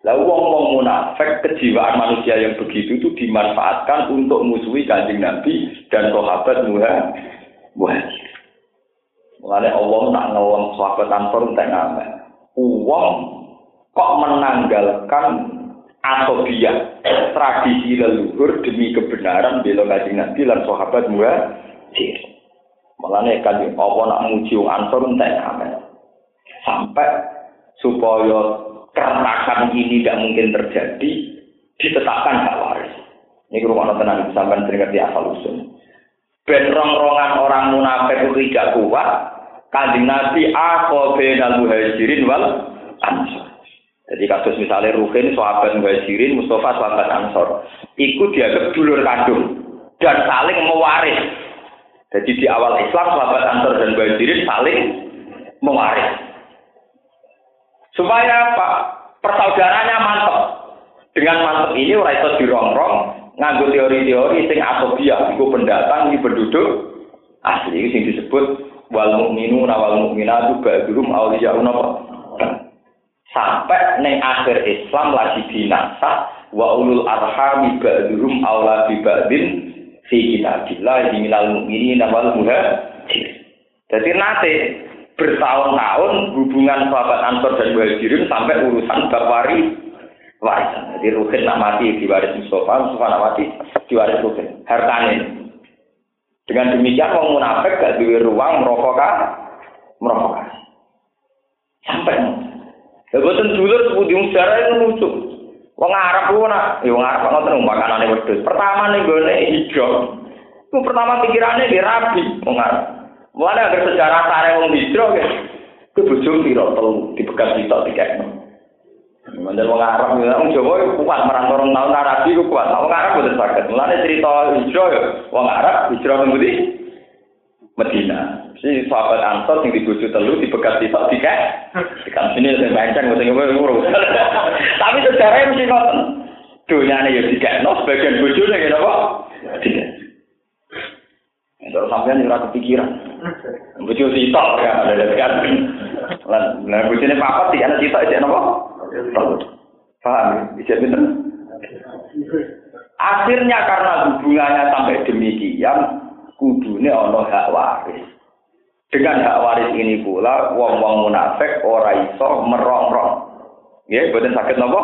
Lah wong-wong munafik kejiwaan manusia yang begitu itu dimanfaatkan untuk musuhi kanjeng Nabi dan sahabat muhajir. Mulane Allah tak ngawang sahabat Ansor entek ngamen. Uang kok menanggalkan atau dia tradisi leluhur demi kebenaran bela kajian nabi dan sahabat muhajir. Malahnya kajian Allah nak muji ansor entek. Sampai supaya keretakan ini tidak mungkin terjadi, ditetapkan hak waris. Ini rumah tenang sampai sering ngerti asal usul. Ben orang munafik itu tidak kuat, kanjeng Nabi aku benal muhajirin wal ansor. Jadi kasus misalnya Ruhin, sahabat Muhajirin, Mustafa, sahabat Ansor. Ikut dianggap dulur kandung dan saling mewaris. Jadi di awal Islam sahabat Ansor dan Muhajirin saling mewaris. Supaya apa? Persaudaranya mantap. Dengan mantap ini ora iso dirongrong nganggo teori-teori sing asobia, iku pendatang, iki penduduk asli sing disebut wal mukminuna wal mukminatu ba'dhum awliyaun sampai neng akhir Islam lagi binasa wa ulul arhami ba'dhum aula bi ba'din fi kitabillah minal mu'minina wal muhajir. Jadi nanti bertahun-tahun hubungan sahabat Ansor dan Muhajirin sampai urusan bab wari warisan. Jadi Rukin nak mati diwaris Mustafa, Mustafa nak mati diwaris Rukin. Hartanya. Dengan demikian orang munafik gak duwe ruang merokok merokok. Sampai Ya boten dulur sepundi sejarah itu lucu. Wong Arab ku nak, ya wong Arab ngoten makanane wedhus. Pertama ning gone hijau. Ku pertama pikirannya di rabi wong Arab. Mulane agar sejarah sare wong hijau ya. Ku bojo piro telu dibekas kita tiketno. Mandel wong Arab ya wong Jawa kuat marang orang tahun Arabi ku kuat. Wong Arab boten saged. Mulane cerita hijau ya wong Arab hijau ning Medina. Si sahabat Ansor yang dibujuk telu di tiga. Kan sini saya bancang mesti ngurus. Tapi sejarahnya mesti ngoten. Dunia ini ya tiga. No sebagian bujurnya gitu apa? Tiga. Terus sampean ora kepikiran. Bojo sitok ya kan. Lan lan bojone papat tiga anak sitok iki napa? Paham? Bisa bener? Akhirnya karena hubungannya sampai demikian, kudune ana hak waris. Dengan hak waris ini pula wong-wong munafik ora iso merong-rong. Nggih, boten saged napa?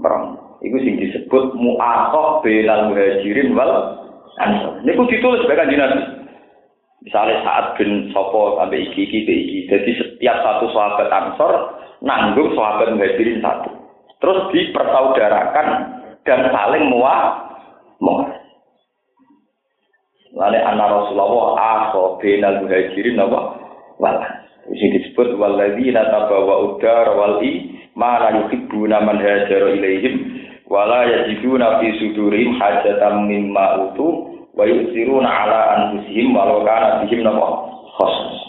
Merong. Iku sing disebut mu'aqah bainal muhajirin wal ansor. Niku ditulis sebagai kanjeng. Misalnya saat bin Sopo sampai iki iki iki. Jadi setiap satu sahabat ansor nanggung sahabat muhajirin satu. Terus dipersaudarakan dan saling muah muah. Lalu anak Rasulullah aso benal muhajirin apa? Wal. Ini disebut waladina tabawa udar wal i mana yuhibbuna man hajara ilaihim wala yajiduna fi sudurihim hajatan mimma utu wa yusiruna ala anfusihim walau kana bihim napa khusus.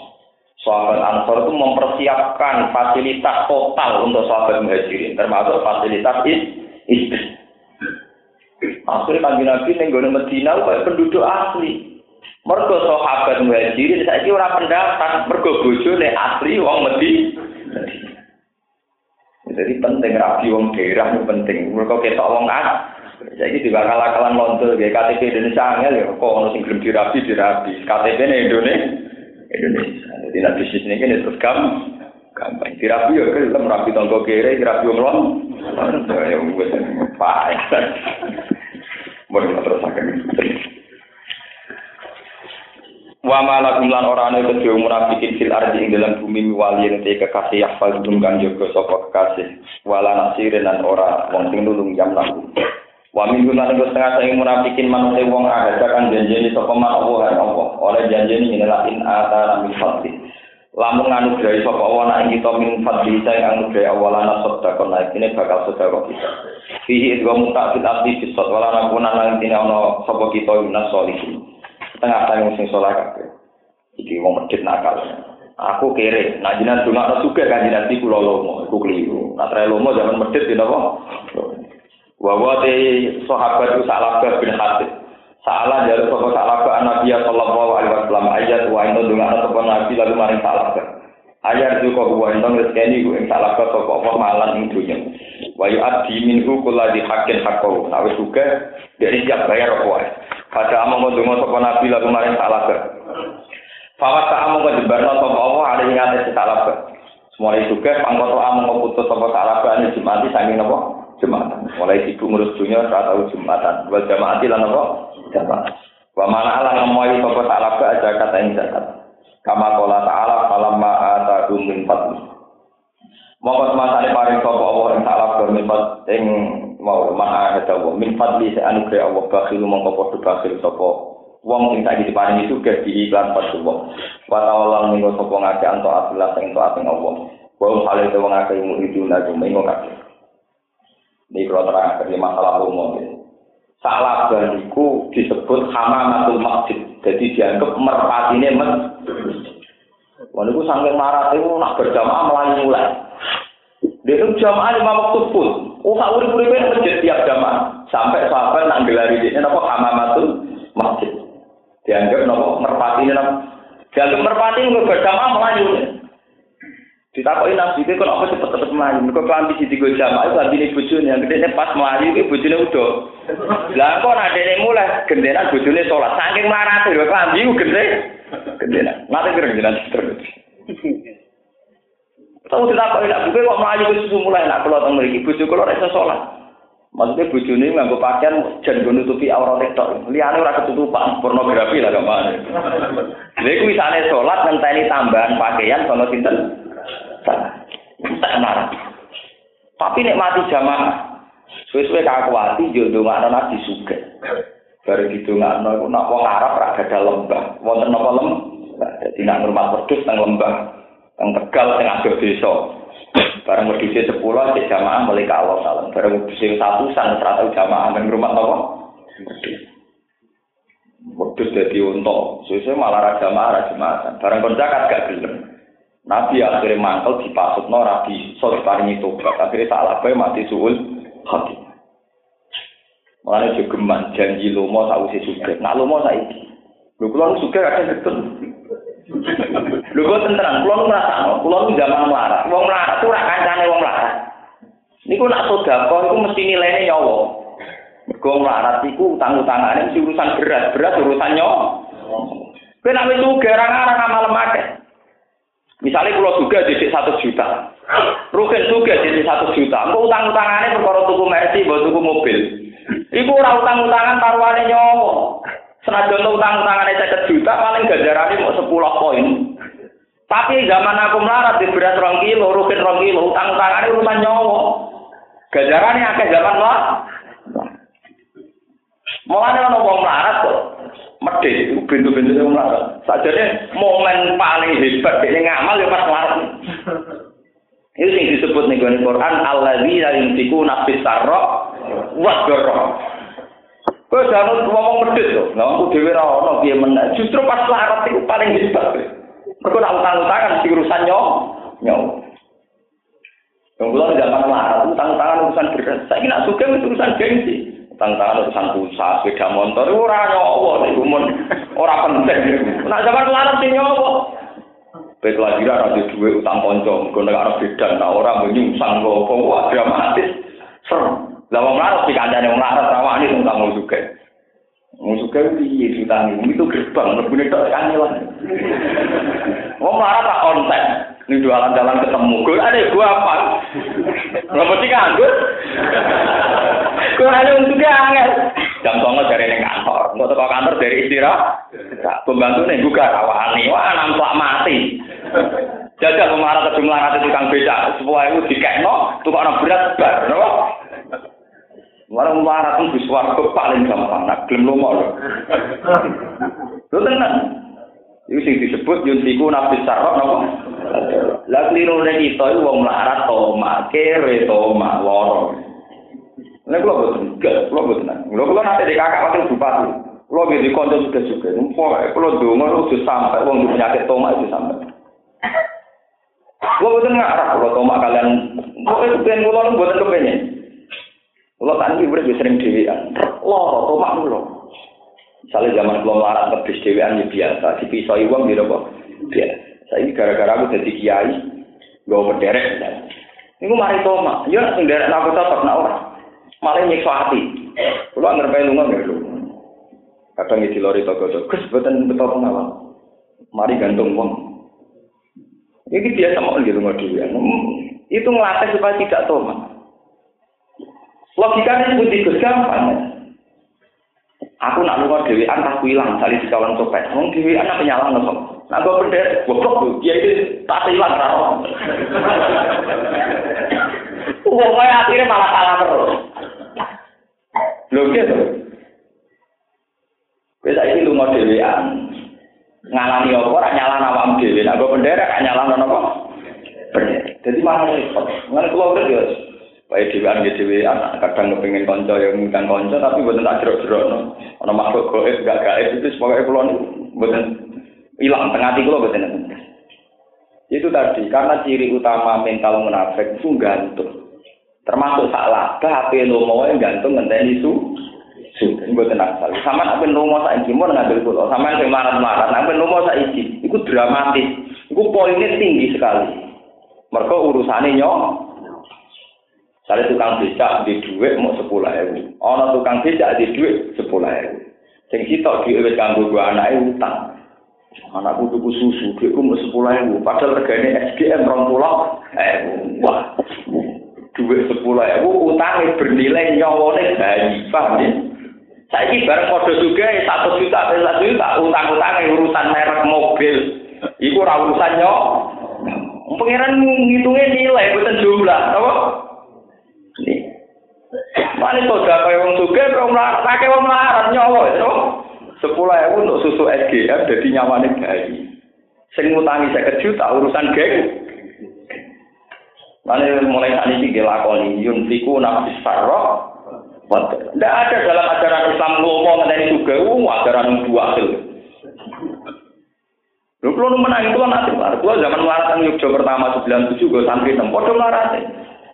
Sahabat Ansor itu mempersiapkan fasilitas total untuk sahabat muhajirin, termasuk fasilitas istri. Akhirnya kanji Nabi ning gone Medina kaya penduduk asli. Mergo sahabat muhajirin saiki ora pendatang, mergo bojone asli wong Medina. Jadi penting rapi wong daerah penting. Mereka kita wong Jadi juga kalah-kalah lontor ya KTP Indonesia angel ya kok ono sing gelem dirabi dirabi. KTP ne Indonesia. Indonesia. Jadi nak bisnis ini kan terus gampang. Gampang. Dirabi ya kan merapi tonggo kere, dirabi wong lon. Ya wis payah. Mun terus akan. Wa malakum lan ora ana kedhe munafikin fil ardi ing dalam bumi wali yen te kekasih yahfal dum kang jaga sapa kekasih wala nasirin lan ora wong sing nulung jam laku. Wa min lan iku setengah sing munafikin manute wong ada kan janjeni sapa man Allah apa oleh janjeni inilah in ata min fadli. Lamun nganugrahi sapa Allah nek kita min fadli saya nganugrahi Allah lan sedekah naik ini bakal sedekah kita. Fihi idwa mutafid abdi bisot wala nakuna lan tine ana sapa kita yunas solihin. Setengah saya sing sholat kabeh. Iki wong medhit nakal. Aku kere, nak jinan dunga juga kan jinan di pulau lomo, aku keliru. Nak lomo zaman medhit di apa? Wawa te sahabat salah bin Hatib. Salah dari sapa salah ke Nabi sallallahu alaihi wasallam ayat wa inna dunga sapa Nabi lalu maring salah ke. Ayat itu kok wa inna rezeki ku ing salah ke apa malan ing dunya. Wa yu'addi minhu kulladhi haqqin haqqahu. Nah wis juga dari siap bayar apa. Pada among ngomong sapa nabi lalu maring ke. Fawas tak among kejebarno sapa Allah ada ing atas salah ke. Mulai juga pangkoto among putus sapa ke ane jumati saking napa? Jumatan. Mulai sibuk ngurus dunia saat tahu jumatan. Wal jamaati lan napa? Jamaat. Wa mana ala ngemoi sapa salah ke aja kata ing zakat. Kama qala ta'ala falamma atahum min fadli. Mongko semasane paring sapa Allah ing salah ke min ing mau maha ada wa min fadli sa anugerah Allah bakhil mongko padha bakhil sapa wong sing tak diparingi juga di iklan padha wong wa ta'ala minggo sapa ngake anto atilah sing ing Allah wa hale to wong akeh mu itu najo minggo kabeh ini kalau terang dari masalah umum ini. Salah iku disebut hamamatul masjid. Jadi dianggap merpatine masjid. Wah, itu sampai marah itu nak berjamaah melayu mulai. Dia itu jamaah lima waktu pun. Oh, tak urip urip masjid tiap jamaah. Sampai sahabat nak gelari ini apa hamamatul masjid. Dianggap nopo merpati ini nopo. Dianggap merpati nggak berjamaah melayu. Ditakoki nabi itu kok apa cepet-cepet melayu. Mereka kelambi di tiga jamaah itu ganti bojone. Yang gede pas melayu itu bojone udah. Lah kok nak dene mulai gendenan bojone sholat. Saking melarat itu kelambi itu gede. Gendenan. Nanti keren jenengan terus. Tahu tidak kok tidak buka kok melayu itu mulai nak kalau tentang mereka bojo kalau rasa sholat. Maksudnya bojo ini nganggo pakaian jan nutupi aurat itu. Liane ora ketutupan pornografi lah ke mana. Iku misale sholat ngenteni tambahan pakaian sama sinten? Tak marah. Tapi nek mati jamaah, suwe-suwe kakuati yo ndongakno nabi sugih. Bareng didongakno iku nak wong Arab ora gadah lembah. Wonten napa lembah? Dadi nak rumah wedhus nang lembah Yang tegal sing adoh desa. Bareng wedhuse 10 cek jamaah mulai ka Allah salam. Bareng wedhuse satu sang serata jamaah nang rumah apa? Wedhus dadi unta. Sesuk malah ra jamaah ra jamaah. Bareng kon zakat gak gelem. Nabi akhirnya mantel dipasutno rabi sore paringi tobat. Akhirnya salah bae mati suul hati. Mulane jogeman janji lomo sausi sugih. Nak lomo saiki. Lho kula sugih kadang betul. Lho kok tenteran, kula nu ngrasakno, kula nu zaman melarat. Wong melarat ora kancane wong melarat. Niku nak sedekah iku mesti nilainya nyawa. Mergo melarat iku utang-utangane mesti urusan berat, berat urusan nyawa. Sugih ora ngarang amal akeh. Misalnya kalau juga jadi satu juta, Rugen juga jadi satu juta. Engkau utang-utangannya perkara tuku mercy, buat tuku mobil. Iku ora utang-utangan taruhannya nyawa. Senajan utang-utangannya seket juta, paling gajarannya mau sepuluh poin. Tapi zaman aku melarat di beras rong kilo, rugen rong kilo, utang-utangannya urusan nyawa. Gajarannya akeh zaman lah. Mulanya ono wong melarat kok. Medit itu pintu-pintu yang melarat. Sajane momen paling hebat dia ngamal ya pas melarat. Itu yang disebut nih di Quran alladzina yunfikuna fis sarra wa dharra. Kowe jangan ngomong medit to. Lah aku dhewe ra ono. Justru pas melarat itu paling hebat. Mergo nak utang-utangan di urusan nyawa. Nyawa. Yang belum zaman melarat, utang-utangan urusan beras. Saya kira suka urusan gengsi. Utang-utangan urusan pulsa, sepeda motor, ora nyawa, itu mun ora penting. Nak zaman melarat sing nyawa. Baik kelahiran ada duit utang konco, mergo nek beda, nah ora menyungsang dramatis. Serem. Lah wong larat dikancane wong larat rawani sing kamu juga. Wong suka? Itu gerbang lebune tok kangelan. Wong larat tak konten. Ini jualan jalan ketemu. Gue ada gue apa? Nggak mesti nganggur. Ada untuk angel. Jam songo dari ini kantor. Nggak tahu kantor dari istirahat. Pembantu nih juga rawani. Wah, nampak mati. Jajal memarah ke jumlah kata tukang beca. Sebuah itu dikekno. Tukang anak berat bar. Kenapa? Warang marah tuh di suarga paling gampang. Nah, gelem lomo lho. Lho tenang. Iku sing disebut yuntiku nafis sarok napa? Lah kliru nek kita iku wong melarat to kere to mak loro. Nek kula boten gak, kula boten. Kula kula nate di kakak wakil bupati. Kula nggih di kanca juga juga. Pokoke kula donga lu sampai wong penyakit tomak itu sampai. Kula boten ngarah kula tomak kalian. Pokoke kepen kula boten kepengen. Kula kan iki urip sering dhewean. Loro tomak kula. Misalnya zaman belum larat tebis dewean ya biasa, dipisoi uang gitu kok. Biasa. Saya ini gara-gara aku jadi kiai, gue berderek. Ini mari toma, ya sing derek aku tetap nak orang. Malah nyiksa hati. Kalau ngerti lunga nggak lu. Kadang di lori toko toko, kes betul betul pengawal. Mari gantung uang. Ini biasa mau gitu nggak dewean. Itu ngelatih supaya tidak toma. Logikanya seperti gus gampang. Aku nak lunga dhewean tak ilang dari dikawal copet. Wong dhewean apa nyalah nopo. Nak gue pendet, goblok tuh. Dia itu tak ilang raro. Wong akhirnya malah kalah terus. Lho gitu. Bisa ini lunga dhewean. Ngalami apa ora nyalah awakmu dhewe. Nak gue penderek nyalah nopo. Jadi malah repot. Ngene kula urip ya Wae dhewean nggih dhewean kadang kepengin kanca yang ngundang kanca tapi mboten tak jerok-jerokno. Ana makhluk gaib gak gaib itu sebagai kula niku mboten ilang tengah ati kula mboten Itu tadi karena ciri utama mental munafik itu gantung. Termasuk salah, HP lomo yang gantung ngenteni su. Su, mboten asal. Sama nek lomo saiki mau ngambil kula, sama sing marah-marah, nek lomo saiki iku dramatis. Iku poinnya tinggi sekali. Mereka urusannya nyok, Saya tukang becak di duit mau sepuluh ribu. Ono tukang becak di duit sepuluh ribu. Sitok di duit kanggo gua anak utang. Anakku tuku susu, duitku mau sepuluh ribu. Padahal regane SGM rong pulau. Eh, wah. Duit sepuluh ribu, utangnya bernilai nyawone bayi. Paham ya? Saya ini bareng kode juga satu juta, satu juta, utang-utangnya urusan merek mobil. Iku urusan nyok. Pengiran ngitungnya nilai, bukan jumlah, apa? Mane soda kaya wong sugih wong melarat, akeh wong melarat nyawa itu. Sepuluh ewu untuk susu SGM jadi nyawane bayi. Sing ngutangi saya juta urusan geng. Mane mulai saat ini dilakoni yunfiku nafis sarro. Tidak ada dalam ajaran Islam ngomong mengenai juga, ajaran dua hasil. Lu kalau menang itu kan nanti, gua zaman melarat yang Yogyakarta pertama 97 gue santri enam, podo melarat.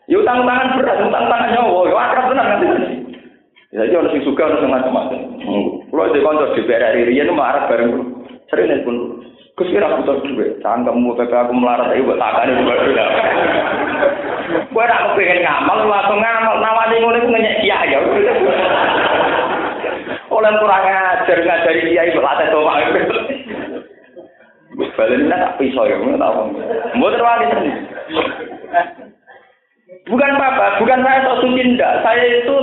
Ya utang tangan berat, utang tangan nyawa, ya akrab tenan nanti. Ya jadi orang sing suka orang macam-macam. Kalau di kantor di BRI Rian marah bareng sering pun. Gus kira aku tahu juga, cangkemmu PP aku melarat buat takkan itu baru dah. Gue nak pengen ngamal, langsung ngamal, nawani ngono itu ngenyek kiai ya. Oleh kurang ajar ngajari kiai berlatih tomak. Balen tak pisau ya, tahu. Mau terwali sendiri. Bukan apa, bukan saya sok suci ndak. Saya itu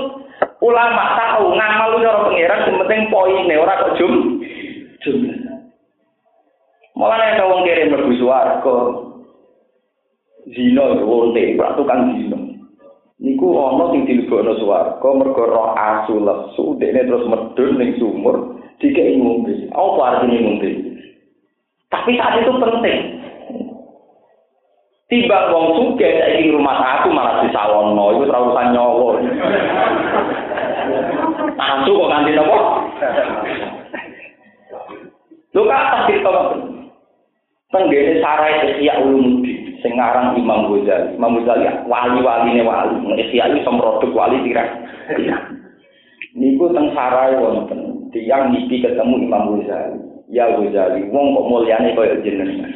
ulama tahu ngamal cara pangeran penting poine ora kok jum. Jum. Malah nek wong kirim mlebu swarga. Zina wonte, ora tukang zina. Niku ana sing dilebokno swarga mergo roh asu lesu, dekne terus medun ning sumur, dikek ngombe. Apa artine ngombe? Tapi saat itu penting. Tiba wong suge saiki rumah aku malah disalono, itu terusan nyawa. Asu kok kanthi napa? Lho kata kita Tenggene sarai Ihya Ulumuddin sing aran Imam Ghazali. Imam Ghazali wali-waline wali. Ihya itu produk wali kira. Niku teng sarai wonten tiyang mimpi ketemu Imam Ghazali. Ya Ghazali, wong kok mulyane kaya jenengan.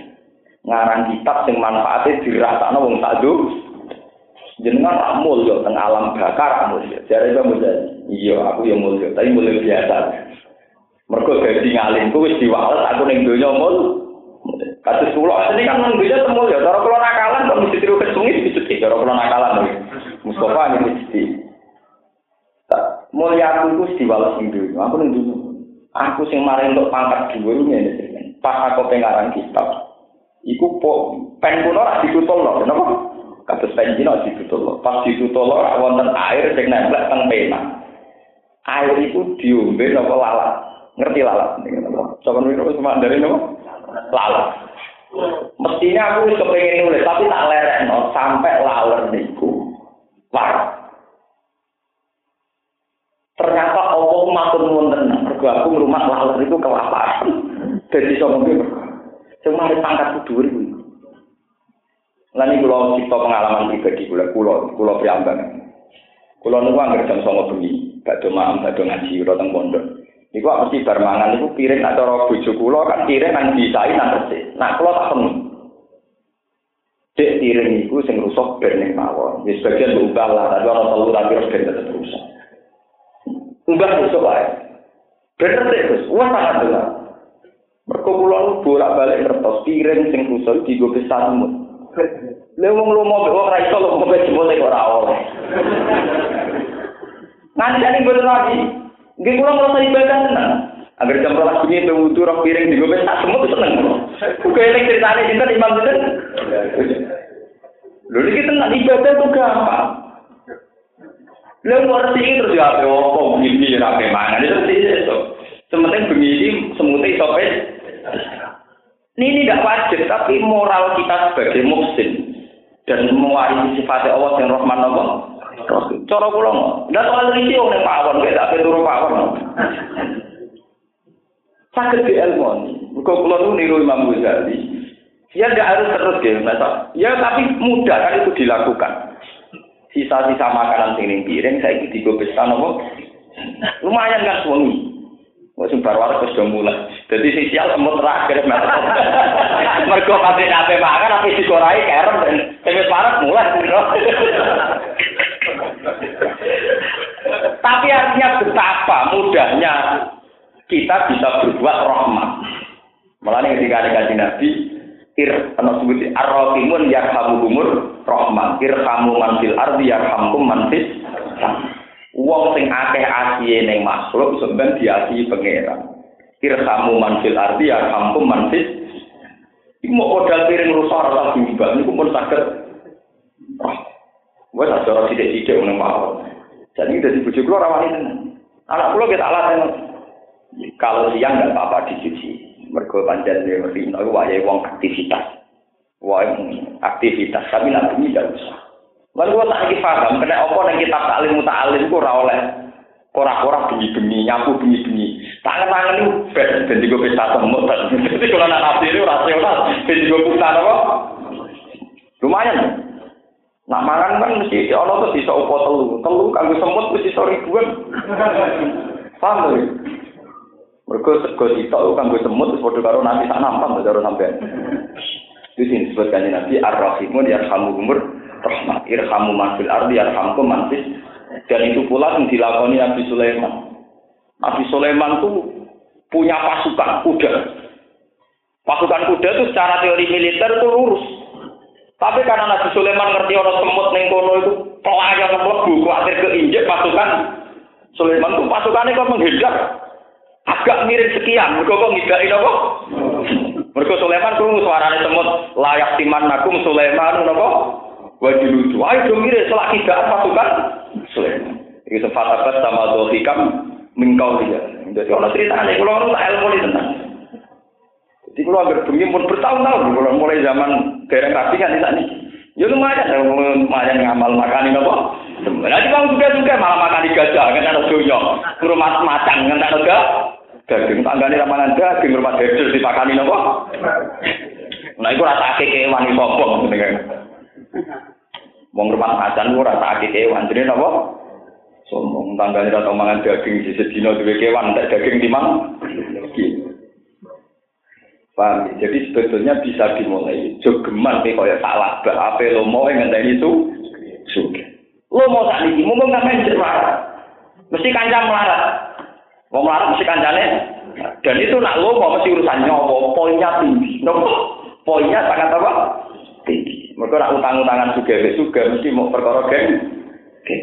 ngarang kitab sing manfaate dirasakno wong sadu jenengan tak mulya teng alam bakar mulya. Jare iku mulya. Iya, aku ya mulya, tapi mulya biasa. Mergo gaji ngalim ku wis diwales aku ning donya mul. Kados kula asline kan donya temu ya, cara kula nakalan kok mesti tiru kesungit mesti cara kula nakalan. Mustafa ini mesti. Mulya aku ku diwales ning donya, aku donya. Aku sing mari untuk pangkat dhuwur ngene Pas aku pengarang kitab, iku po pen kulo ra ditutul lho, kenapa? Kados pen dino ditutul lho. Pas ditutul lho wonten air sing nempel teng pena. Air itu diombe napa lalat. Ngerti lalat? Sopan wis cuma dari napa? Lalat. Mestinya aku wis kepengin nulis tapi tak lerekno sampai laler niku. Wah. Ternyata Allah matur nuwun tenan. Mergo aku rumah laler itu kelaparan. Jadi iso mungkin Cuma ada pangkat dhuwur kuwi. Lan iki kula cipta pengalaman pribadi kula kula kula priambangan. Kula niku anggere jam 09.00 bengi, badhe maam badhe ngaji ora teng pondok. Niku mesti bar mangan niku piring nak cara bojo kula kan piring nang disai nang resik. Nak kula tak penuh. Dek piring niku sing rusak ben ning mawon. Wis bagian ubah lah, tapi ana telu tapi terus ben tetep rusak. Ubah rusak wae. Bener terus, wah sangat jelas. Mergo kula bolak-balik ngertos piring sing rusak digo kesanmu. Lha wong lomo mek ora iso lomo jebule ora oleh. Nanti ane boten lagi. Nggih kula ngrasa ibadah tenan. Agar jam rolas bunyi itu wudu roh piring di gobes tak semut seneng. Kuwi elek ceritane sinten imam sinten? Lho iki tenan ibadah tuh gampang. Lha ngerti terus ya apa opo begini ya apa mangan itu itu. Sementing bengi ini semutnya iso Ini tidak wajib, tapi moral kita sebagai muslim dan mewarisi sifat Allah yang Rahman Allah. Cara kula. Ndak soal risi wong pawon, gak tak turu pawon. Sakit di ilmu. Kok kula nu niru Imam Ghazali. Ya nggak harus terus ya, Ya tapi mudah kan itu dilakukan. Sisa-sisa makanan sing piring saya iki digo pesta nopo. Lumayan kan suami. Wes bar waras wis mulai. Dadi sing sial semut metu. Mergo pati kabeh makan tapi dikorai kerem dan sing wis parah mulai. Tapi artinya betapa mudahnya kita bisa berbuat rahmat. Mulane ketika ada kaji Nabi, ir ana sebut yarhamuhumur rahmat. Irhamu man fil ardi yarhamkum man fis Wong sing akeh asihe ning makhluk sampeyan diasihi pangeran. Irhamu man fil ardi yarhamkum man fis. Iku mau modal piring rusak ora diubah niku pun. Wes acara sithik-sithik ngene mawon. Jadi dari bojo kula ora wani tenan. Anak kula kita alasan kalau siang nggak apa-apa dicuci. Mergo pancen rino iku wayahe wong aktivitas. Wae aktivitas tapi nak bumi tidak usah. Lalu gua tak lagi paham, kena apa nang kitab taklim muta'alim ku ora oleh ora-ora bengi-bengi, nyapu bengi-bengi. Tangan-tangan itu ben ben digo pesta semut. Jadi kalau nak nabi itu rasional, ben digo pesta apa? Lumayan. Nak mangan kan mesti ono tuh bisa upo telu. Telu kanggo semut mesti iso ribuan. Paham ya? Mergo sego sitok kanggo semut wis karo nanti sak nampan karo sampean. Di sini disebutkan Nabi Ar-Rahimun yarhamuhumur rahmat irhamu man fil ardi yarhamkum man dan itu pula yang dilakoni Nabi Sulaiman Nabi Sulaiman itu punya pasukan kuda pasukan kuda itu secara teori militer itu lurus tapi karena Nabi Sulaiman ngerti orang semut neng kono itu pelayan melebu khawatir keinjek pasukan Sulaiman itu pasukannya kok menghindar agak mirip sekian mereka kok ngidain apa mereka Sulaiman itu suaranya semut layak timan nakum Sulaiman apa wajib lucu. Ayo dong mirip selak tidak pasukan Sulaiman. Ini sempat apa sama dohikam mingkau dia. Jadi orang cerita nih, kalau orang ilmu ini tenang. Jadi kalau agar bengi pun bertahun-tahun, kalau mulai zaman daerah kasih kan di Ya lumayan, lumayan ngamal makan ini apa? Nanti kamu juga-juga malah makan di gajah, kan ada doyok. Rumah macan, kan ada daging tanggane ramalan daging rumah dedel dipakani apa? Nah itu rasa kekewan iso apa Wong rumah macan ora tak kewan, jadi napa? Sombong tanggane ora mangan daging di sedina duwe kewan, tak daging timang. Paham? Jadi sebetulnya bisa dimulai. Jogeman nih kaya salah, apa lo mau yang ngenteni itu? Suge. Lo mau tak niki, mau nggak main melarat. Mesti kancam melarat. Mau melarat mesti kancane. Dan itu nak lo mau mesti urusan nyawa, poinnya tinggi. Nopo? Poinnya sangat apa? Tinggi. Mereka nak utang-utangan suge, suge mesti mau perkara geng. Geng.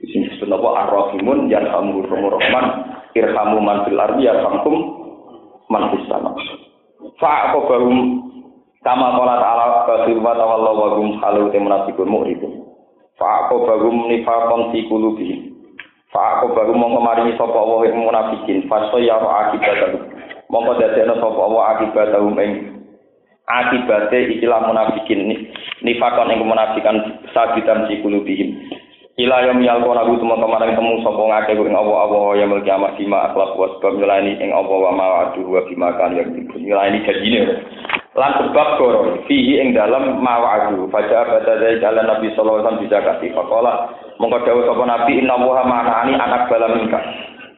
Sing disebut apa ar-rahimun yarhamu rahman irhamu man fil ardi yarhamkum sama. fa'ako bahum sama kola ta'ala basirwa ta'ala wagum halu temunasikun Fa fa'ako bahum nifakon sikulubi fa'ako bahum mengemarini sopa Allah yang munafikin. Fa'so yaro akibatahu. Mongko dadena sapa Allah akibatahu ing akibate ikilah munafikin. Nifakon ing munafikan sabitan sikulubihim Ila yang miyalko semua kemarin temu sopo ngake ing Allah Allah yang milki amat bima akhlak wa sebab nyelani ing Allah wa mawadu wa bima kan yang nyelani jadinya. Lan sebab koro fihi ing dalam mawadu fajar pada dari jalan Nabi Sallallahu Alaihi bisa kasih fakola mongko sapa Nabi inna wa ma'ani anak bala minka.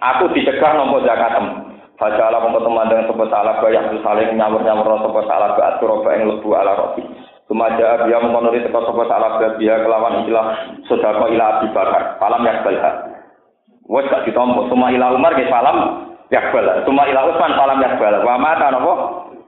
Aku dicegah nopo zakatem. Fajar mongko teman dengan sapa salah bayak saling nyamur-nyamur sapa salah ba atur ing lebu ala roti. Sumaja dia mengonori teko sapa salah dia kelawan istilah sedekah ila Abi Bakar. Falam yakbalha. Wes gak ditompo suma ila Umar ke falam yakbal. Suma ila Utsman falam yakbal. Wa mata napa?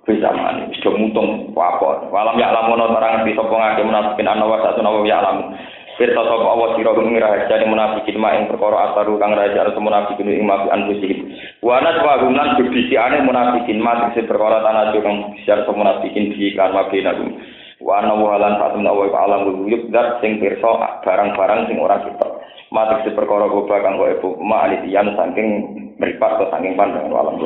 Bisa mani. Wis mutung apa. Falam ya lamun orang di sapa ngake munafikin ana wa satu nawa ya lamun. Firta sapa Allah sira ngira jane munafikin mak ing perkara asaru kang raja ana munafikin ing mafi anfusihim. Wa naswa gumlan bibisiane munafikin mak sing perkara tanah kang siar munafikin di kan mafi nagum. Wa ana wa lan fatum wa alam wuyub dat sing pirsa barang-barang sing ora kita. Matik se perkara goba kanggo ibu ma alitian saking mripat saking pandangan alam